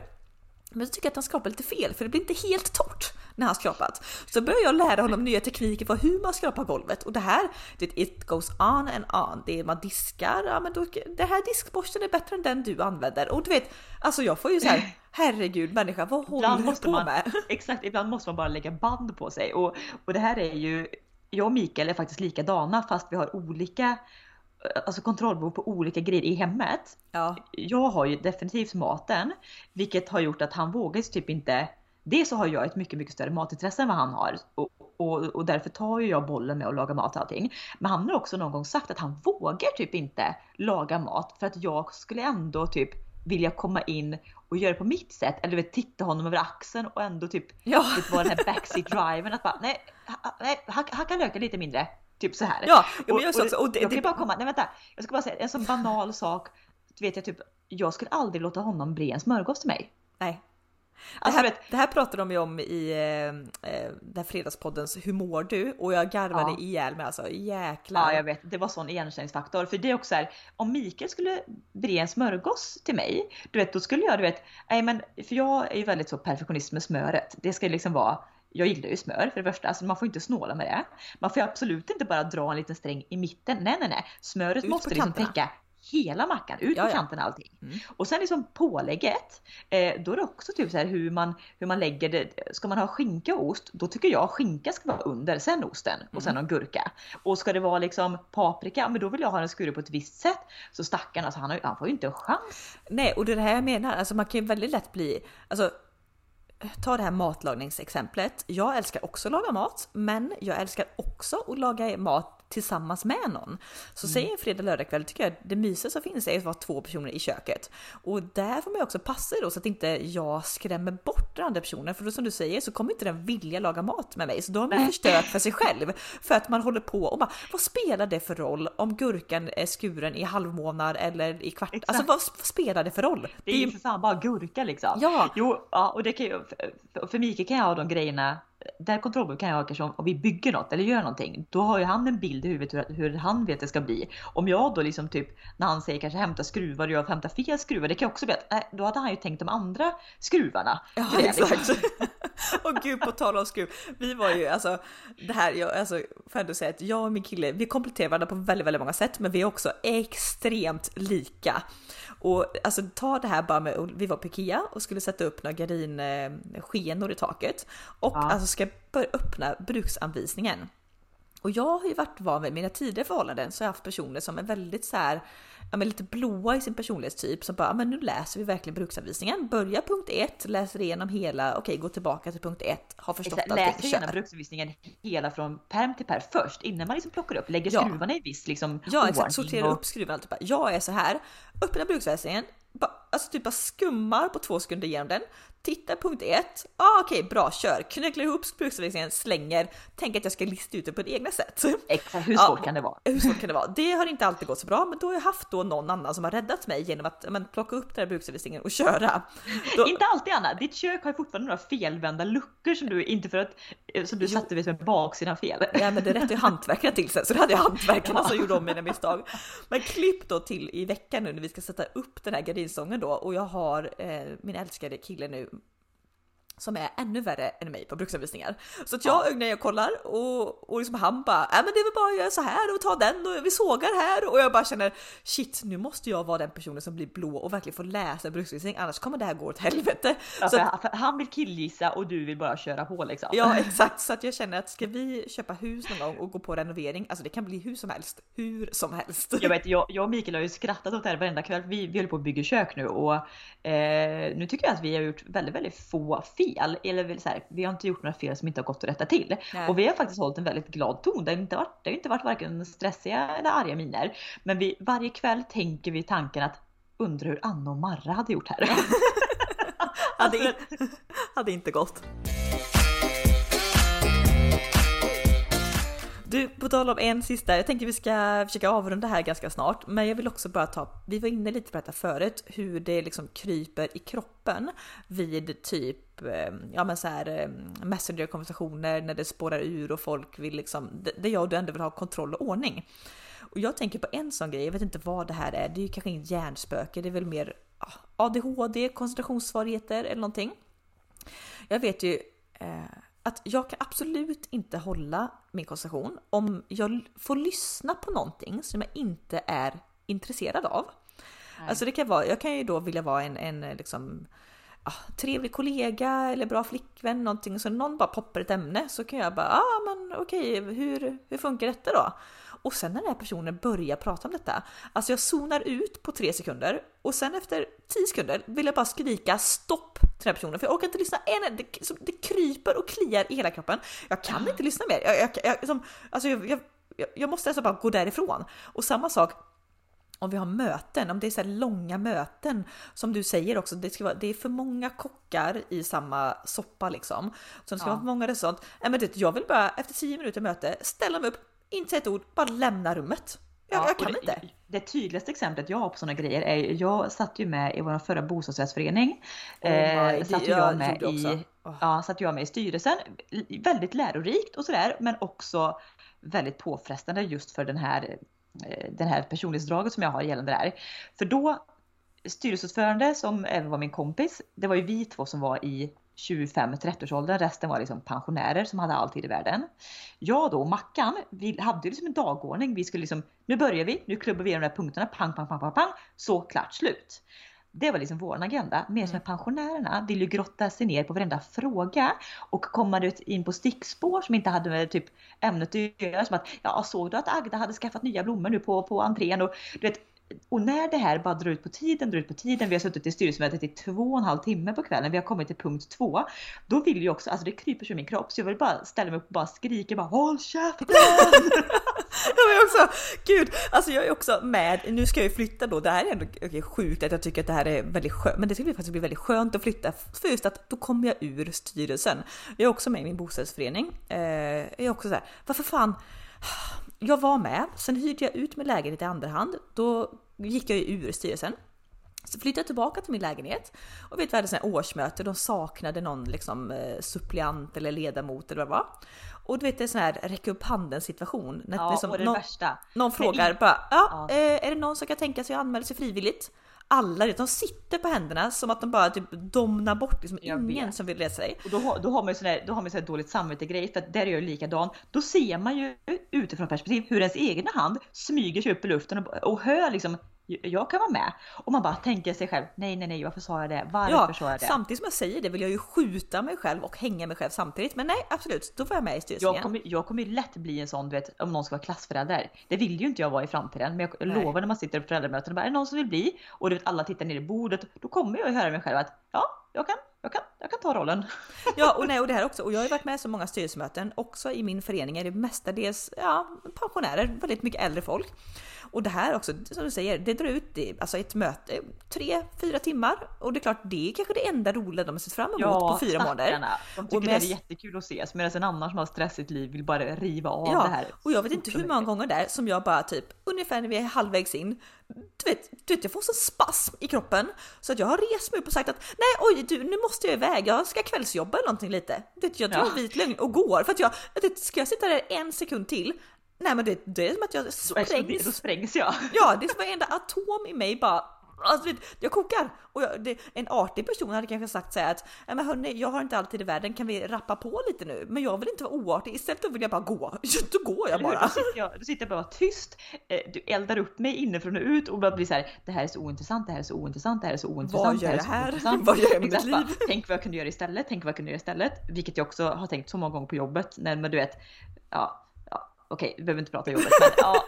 Men så tycker jag att han skrapar lite fel för det blir inte helt torrt när han skrapat. Så börjar jag lära honom nya tekniker för hur man skrapar golvet och det här, det it goes on and on. Det är man diskar, ja men då, det här diskborsten är bättre än den du använder. Och du vet, alltså jag får ju så här, herregud människa, vad håller du på man, med? Exakt, ibland måste man bara lägga band på sig och, och det här är ju, jag och Mikael är faktiskt likadana fast vi har olika alltså kontrollbehov på olika grejer i hemmet. Ja. Jag har ju definitivt maten, vilket har gjort att han vågar typ inte Dels så har jag ett mycket, mycket större matintresse än vad han har och, och, och därför tar ju jag bollen med att laga mat och allting. Men han har också någon gång sagt att han vågar typ inte laga mat för att jag skulle ändå typ vilja komma in och göra det på mitt sätt. Eller vet, titta honom över axeln och ändå typ ja. vet, vara den här backseat driven att bara nej, ha, nej hacka löken lite mindre. Typ så här. Ja, och, jag, också, och det, jag kan bara komma, nej vänta, jag ska bara säga en sån banal sak. Vet jag typ, jag skulle aldrig låta honom bre en smörgås till mig. Nej. Alltså, det, här, det här pratade de ju om i eh, eh, den fredagspoddens Hur mår du? Och jag garvade ja. ihjäl mig alltså. Jäklar. Ja jag vet, det var sån igenkänningsfaktor. För det är också här, om Mikael skulle bre en smörgås till mig, du vet då skulle jag du vet, nej men för jag är ju väldigt så perfektionist med smöret. Det ska liksom vara jag gillar ju smör för det första, alltså man får inte snåla med det. Man får absolut inte bara dra en liten sträng i mitten. Nej, nej, nej. Smöret Ut måste liksom täcka hela mackan, ut på kanten allting. Mm. Och sen liksom pålägget, eh, då är det också typ så här hur man, hur man lägger det. Ska man ha skinka och ost, då tycker jag skinka ska vara under, sen osten och sen mm. någon gurka. Och ska det vara liksom paprika, men då vill jag ha den skuren på ett visst sätt. Så stackarn, alltså han, har, han får ju inte en chans. Nej, och det är det här jag menar, alltså man kan ju väldigt lätt bli, alltså ta det här matlagningsexemplet. Jag älskar också att laga mat, men jag älskar också att laga mat tillsammans med någon. Så mm. säg en fredag lördagkväll tycker jag det mysiga som finns är att vara två personer i köket. Och där får man också passa då så att inte jag skrämmer bort den andra personen. För då som du säger så kommer inte den vilja laga mat med mig. Så då har man förstört för sig själv. För att man håller på och bara, vad spelar det för roll om gurkan är skuren i halvmånad eller i kvart? Exakt. Alltså vad, spelar det för roll? Det är ju för fan bara gurka liksom. Ja. Jo, ja, och det kan ju, för, för Mikael kan jag ha de grejerna där kontrollbehov kan jag ha kanske om, om vi bygger något eller gör någonting. Då har ju han en bild i huvudet hur, hur han vet det ska bli. Om jag då liksom typ när han säger kanske hämta skruvar och jag hämtar fel skruvar. Det kan också bli att äh, då hade han ju tänkt de andra skruvarna. Ja det, exakt. Liksom. och gud på tal om skruv. Vi var ju alltså det här, jag, alltså får ändå säga att jag och min kille, vi kompletterar varandra på väldigt, väldigt många sätt, men vi är också extremt lika. Och alltså ta det här bara med, vi var på Ikea och skulle sätta upp några gardinskenor i taket och ja. alltså ska börja öppna bruksanvisningen. Och jag har ju varit van vid mina tidigare förhållanden så har jag haft personer som är väldigt så här ja, men lite blåa i sin personlighetstyp som bara, men nu läser vi verkligen bruksanvisningen. Börja punkt 1, läser igenom hela, okej gå tillbaka till punkt 1, har förstått allting. Läs igenom bruksanvisningen hela från perm till perm först innan man liksom plockar upp, lägger ja. skruvarna i viss liksom Ja exakt, sortera och... upp skruvarna. Typ. Jag är så här, öppna bruksanvisningen, alltså typ bara skummar på två sekunder igenom den. Titta punkt ett. Ah, Okej, okay, bra, kör. Knycklar ihop bruksanvisningen, slänger. Tänk att jag ska lista ut det på ett egna sätt. Exakt, hur svårt ja, kan det vara? Hur svårt kan det vara? Det har inte alltid gått så bra, men då har jag haft då någon annan som har räddat mig genom att men, plocka upp den här bruksanvisningen och köra. Då... inte alltid Anna, ditt kök har fortfarande några felvända luckor som du inte för att som du satte vid baksidan fel. Ja, men det rättade ju hantverkarna till sen, så det hade jag hantverkarna ja. som gjorde om mina misstag. Men klipp då till i veckan nu när vi ska sätta upp den här gardinstången då och jag har eh, min älskade kille nu som är ännu värre än mig på bruksanvisningar. Så att jag ja. när jag kollar och, och liksom han bara, äh, men det är väl bara att göra så här och ta den och vi sågar här och jag bara känner shit, nu måste jag vara den personen som blir blå och verkligen får läsa bruksanvisning annars kommer det här gå åt helvete. Ja, så att, han vill killgissa och du vill bara köra på liksom. Ja exakt, så att jag känner att ska vi köpa hus någon gång och gå på renovering, alltså det kan bli hur som helst, hur som helst. Jag vet, jag, jag och Mikael har ju skrattat åt det här varenda kväll. Vi, vi håller på att bygga kök nu och eh, nu tycker jag att vi har gjort väldigt, väldigt få fel fel, eller så här, vi har inte gjort några fel som inte har gått att rätta till. Nej. Och vi har faktiskt hållit en väldigt glad ton. Det har inte varit, det har inte varit varken stressiga eller arga miner. Men vi, varje kväll tänker vi tanken att undra hur Anna och Marra hade gjort här. hade, hade inte gått. Du, på tal om en sista, jag tänker vi ska försöka avrunda här ganska snart, men jag vill också bara ta, vi var inne lite på detta förut, hur det liksom kryper i kroppen vid typ, ehm, ja men så här ehm, messenger-konversationer när det spårar ur och folk vill liksom, det jag och du ändå vill ha kontroll och ordning. Och jag tänker på en sån grej, jag vet inte vad det här är, det är ju kanske inget hjärnspöke, det är väl mer ADHD, koncentrationssvårigheter eller någonting. Jag vet ju eh, att jag kan absolut inte hålla min koncentration om jag får lyssna på någonting som jag inte är intresserad av. Nej. Alltså det kan vara, jag kan ju då vilja vara en, en liksom ah, trevlig kollega eller bra flickvän någonting så någon bara poppar ett ämne så kan jag bara ja ah, men okej hur, hur funkar detta då? Och sen när den här personen börjar prata om detta, alltså jag zonar ut på tre sekunder och sen efter tio sekunder vill jag bara skrika stopp till den här personen för jag orkar inte lyssna en det, det kryper och kliar i hela kroppen. Jag kan inte lyssna mer. Jag, jag, jag, som, alltså jag, jag, måste alltså bara gå därifrån. Och samma sak om vi har möten, om det är så här långa möten som du säger också, det, ska vara, det är för många kockar i samma soppa liksom. Så det ska ja. vara för många men det, jag vill bara efter tio minuter möte ställa mig upp, inte säga ett ord, bara lämna rummet. Jag, ja, jag kan det, inte. Det tydligaste exemplet jag har på sådana grejer är, jag satt ju med i vår förra bostadsrättsförening. Oh eh, satt jag med i, oh. ja, satt jag med i styrelsen. Väldigt lärorikt och sådär, men också väldigt påfrestande just för den här, eh, den här personlighetsdraget som jag har gällande det här. För då, styrelseordförande som även var min kompis, det var ju vi två som var i 25-30-årsåldern, resten var liksom pensionärer som hade all tid i världen. Jag då och Mackan, vi hade liksom en dagordning. Vi skulle liksom, nu börjar vi, nu klubbar vi de där punkterna, pang, pang, pang, pang, pang, så klart slut. Det var liksom vår agenda. Mer som pensionärerna vill ju grotta sig ner på varenda fråga och komma ut in på stickspår som inte hade med typ ämnet att göra. Som att, ja såg du att Agda hade skaffat nya blommor nu på, på entrén? Och, du vet, och när det här bara drar ut på tiden, drar ut på tiden, vi har suttit i styrelsemötet i två och en halv timme på kvällen, vi har kommit till punkt två. Då vill jag också, alltså det kryper i min kropp så jag vill bara ställa mig upp och bara skrika bara HÅLL KÄFTEN! jag är också, gud, alltså jag är också med, nu ska jag ju flytta då, det här är ändå okay, sjukt att jag tycker att det här är väldigt skönt, men det skulle faktiskt bli väldigt skönt att flytta för just att då kommer jag ur styrelsen. Jag är också med i min bostadsförening, eh, jag är också så här, varför fan jag var med, sen hyrde jag ut min lägenhet i andra hand. Då gick jag ju ur styrelsen. Så flyttade jag tillbaka till min lägenhet och vet vi hade sån årsmöte. De saknade någon liksom eh, suppleant eller ledamot eller vad det var. Och du vet det är sån här räcka upp handen situation. När ja, liksom, och det någon, värsta. Någon frågar bara ja, ja. Eh, är det någon som kan tänka sig att anmäla sig frivilligt? Alla de sitter på händerna som att de bara typ domnar bort, liksom ingen som vill läsa sig. Och då, då har man ju sån då har man sån dåligt samvete grej för att där är jag likadan. Då ser man ju utifrån perspektiv hur ens egna hand smyger sig upp i luften och, och hör liksom jag kan vara med. Och man bara tänker sig själv, nej nej nej varför sa jag det? Varför ja, sa jag det? Samtidigt som jag säger det vill jag ju skjuta mig själv och hänga mig själv samtidigt. Men nej absolut, då får jag med i styrelsen jag kommer, jag kommer ju lätt bli en sån, du vet, om någon ska vara klassförälder. Det vill ju inte jag vara i framtiden. Men jag nej. lovar när man sitter på föräldramöten och bara, är det någon som vill bli? Och du vet alla tittar ner i bordet. Då kommer jag ju höra mig själv att, ja, jag kan, jag kan, jag kan ta rollen. Ja, och, nej, och det här också. Och jag har ju varit med så många styrelsemöten. Också i min förening är det mestadels ja, pensionärer, väldigt mycket äldre folk. Och det här också, som du säger, det drar ut det, alltså ett möte tre, fyra timmar. Och det är klart, det är kanske det enda roliga de har sett fram emot Ja, på fyra månader. De tycker Och det med- är jättekul att ses medan en annan som har stressigt liv vill bara riva av Ja, det här. och jag vet inte hur många gånger där som jag bara typ ungefär när vi är halvvägs in. Du vet, du vet jag får sån spasm i kroppen så att jag har rest mig upp och sagt att nej oj du nu måste jag iväg, jag ska kvällsjobba eller någonting lite. Du vet, jag drar Ja. vit lögn och går för att jag, jag vet, ska jag sitta där en sekund till? Nej men det, det är som att jag sprängs. Då sprängs jag. Ja, det är som varenda atom i mig bara Alltså, jag kokar och jag, det, en artig person hade kanske sagt så här att "Ja, men hörni, jag har inte alltid i världen, kan vi rappa på lite nu? Men jag vill inte vara oartig, istället vill jag bara gå. Då går jag bara. Då sitter jag, då sitter jag bara tyst, eh, du eldar upp mig inifrån och ut och bara blir så här. Det här är så ointressant, det här är så ointressant, det här är så ointressant. Vad gör det jag här? ointressant. Vad gör jag med mitt bara, liv? Tänk vad jag kunde göra istället, tänk vad jag kunde göra istället. Vilket jag också har tänkt så många gånger på jobbet. När men du vet, ja okej, vi behöver inte prata jobbet. Men, ja,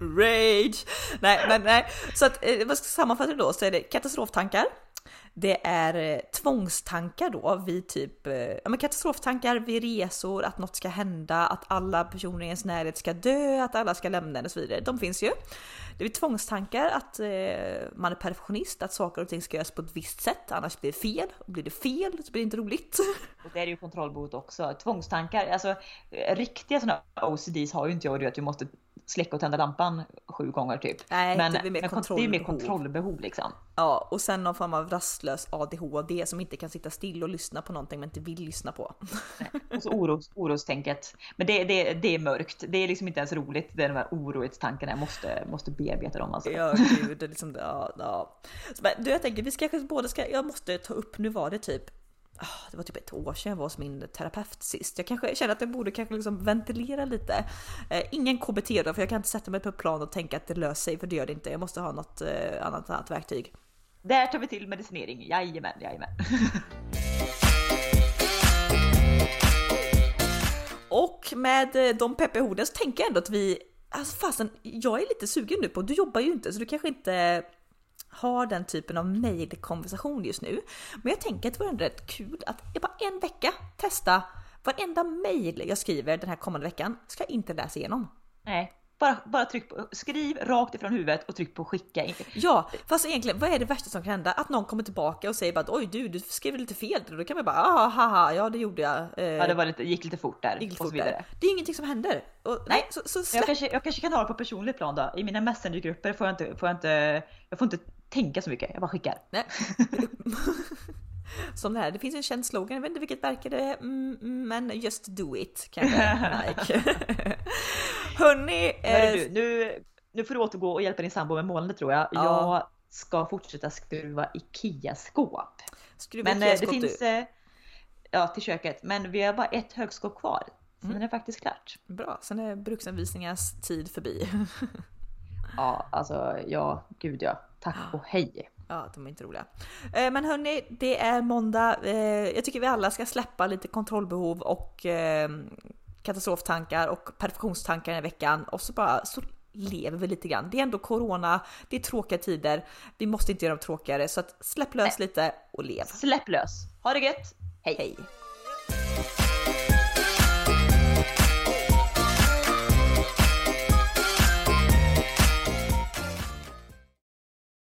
Rage! Nej, men nej. Så att eh, vad ska jag sammanfatta det då så är det katastroftankar. Det är eh, tvångstankar då vid typ eh, ja, men katastroftankar vid resor, att något ska hända, att alla personer i ens närhet ska dö, att alla ska lämna en och så vidare. De finns ju. Det är tvångstankar att eh, man är perfektionist, att saker och ting ska göras på ett visst sätt, annars blir det fel. Och blir det fel så blir det inte roligt. och det är ju kontrollbehov också. Tvångstankar, alltså eh, riktiga sådana OCDs har ju inte jag och du att du måste släcka och tända lampan sju gånger typ. Nej, men, det är mer men kon- det är mer kontrollbehov. liksom. Ja, och sen någon form av rastlös ADHD som inte kan sitta still och lyssna på någonting man inte vill lyssna på. Och så oros, orostänket. Men det, det, det är mörkt. Det är liksom inte ens roligt. Det är de här orohetstankarna. Jag måste, måste bearbeta dem alltså. Ja, gud, det är liksom, ja, ja. Så, men, du, jag tänker, vi ska kanske båda ska, jag måste ta upp, nu var det typ, det var typ ett år sedan jag var hos min terapeut sist. Jag kanske känner att jag borde kanske liksom ventilera lite. Eh, ingen KBT då, för jag kan inte sätta mig på ett plan och tänka att det löser sig, för det gör det inte. Jag måste ha något eh, annat, annat verktyg. Där tar vi till medicinering. Jajamän, jajamän. Och med eh, de peppiga orden så tänker jag ändå att vi, alltså fasen, jag är lite sugen nu på, du jobbar ju inte så du kanske inte har den typen av mejlkonversation just nu. Men jag tänker att det vore ändå rätt kul att jag bara en vecka testa varenda mejl jag skriver den här kommande veckan ska jag inte läsa igenom. Nej, bara, bara tryck på, skriv rakt ifrån huvudet och tryck på skicka. Ja, fast egentligen vad är det värsta som kan hända? Att någon kommer tillbaka och säger bara att oj du, du skrev lite fel. Då kan man bara ah, haha, ja det gjorde jag. Eh, Ja, det var lite, gick lite fort där. gick så fort där. Det är ingenting som händer. Och, nej, så, så Jag kanske, jag kanske kan ha det på personligt plan då. I mina messengergrupper får jag inte, får jag inte, jag får inte tänka så mycket. Jag bara skickar. Nej. Som det här, det finns en känd slogan, jag vet inte vilket verk det är, mm, mm, men just do it kanske Nike. Hörni, eh, du, nu, nu får du återgå och hjälpa din sambo med målandet tror jag. Ja. Jag ska fortsätta skruva IKEA-skåp. skruva Men eh, det Ikea-skåp finns, du. eh, ja till köket, men vi har bara ett högskåp kvar. Mm. Sen är det faktiskt klart. Bra, sen är bruksanvisningars tid förbi. Ja, alltså ja, gud ja. Tack och hej. Ja, de är inte roliga. Eh, Men hörni, det är måndag. Eh, Jag tycker vi alla ska släppa lite kontrollbehov och eh, katastroftankar och perfektionstankar här veckan och så bara så lever vi lite grann. Det är ändå corona, det är tråkiga tider. Vi måste inte göra dem tråkigare så att släpp lös lite och lev. Släpp lös. Ha det gött. Hej. Hej!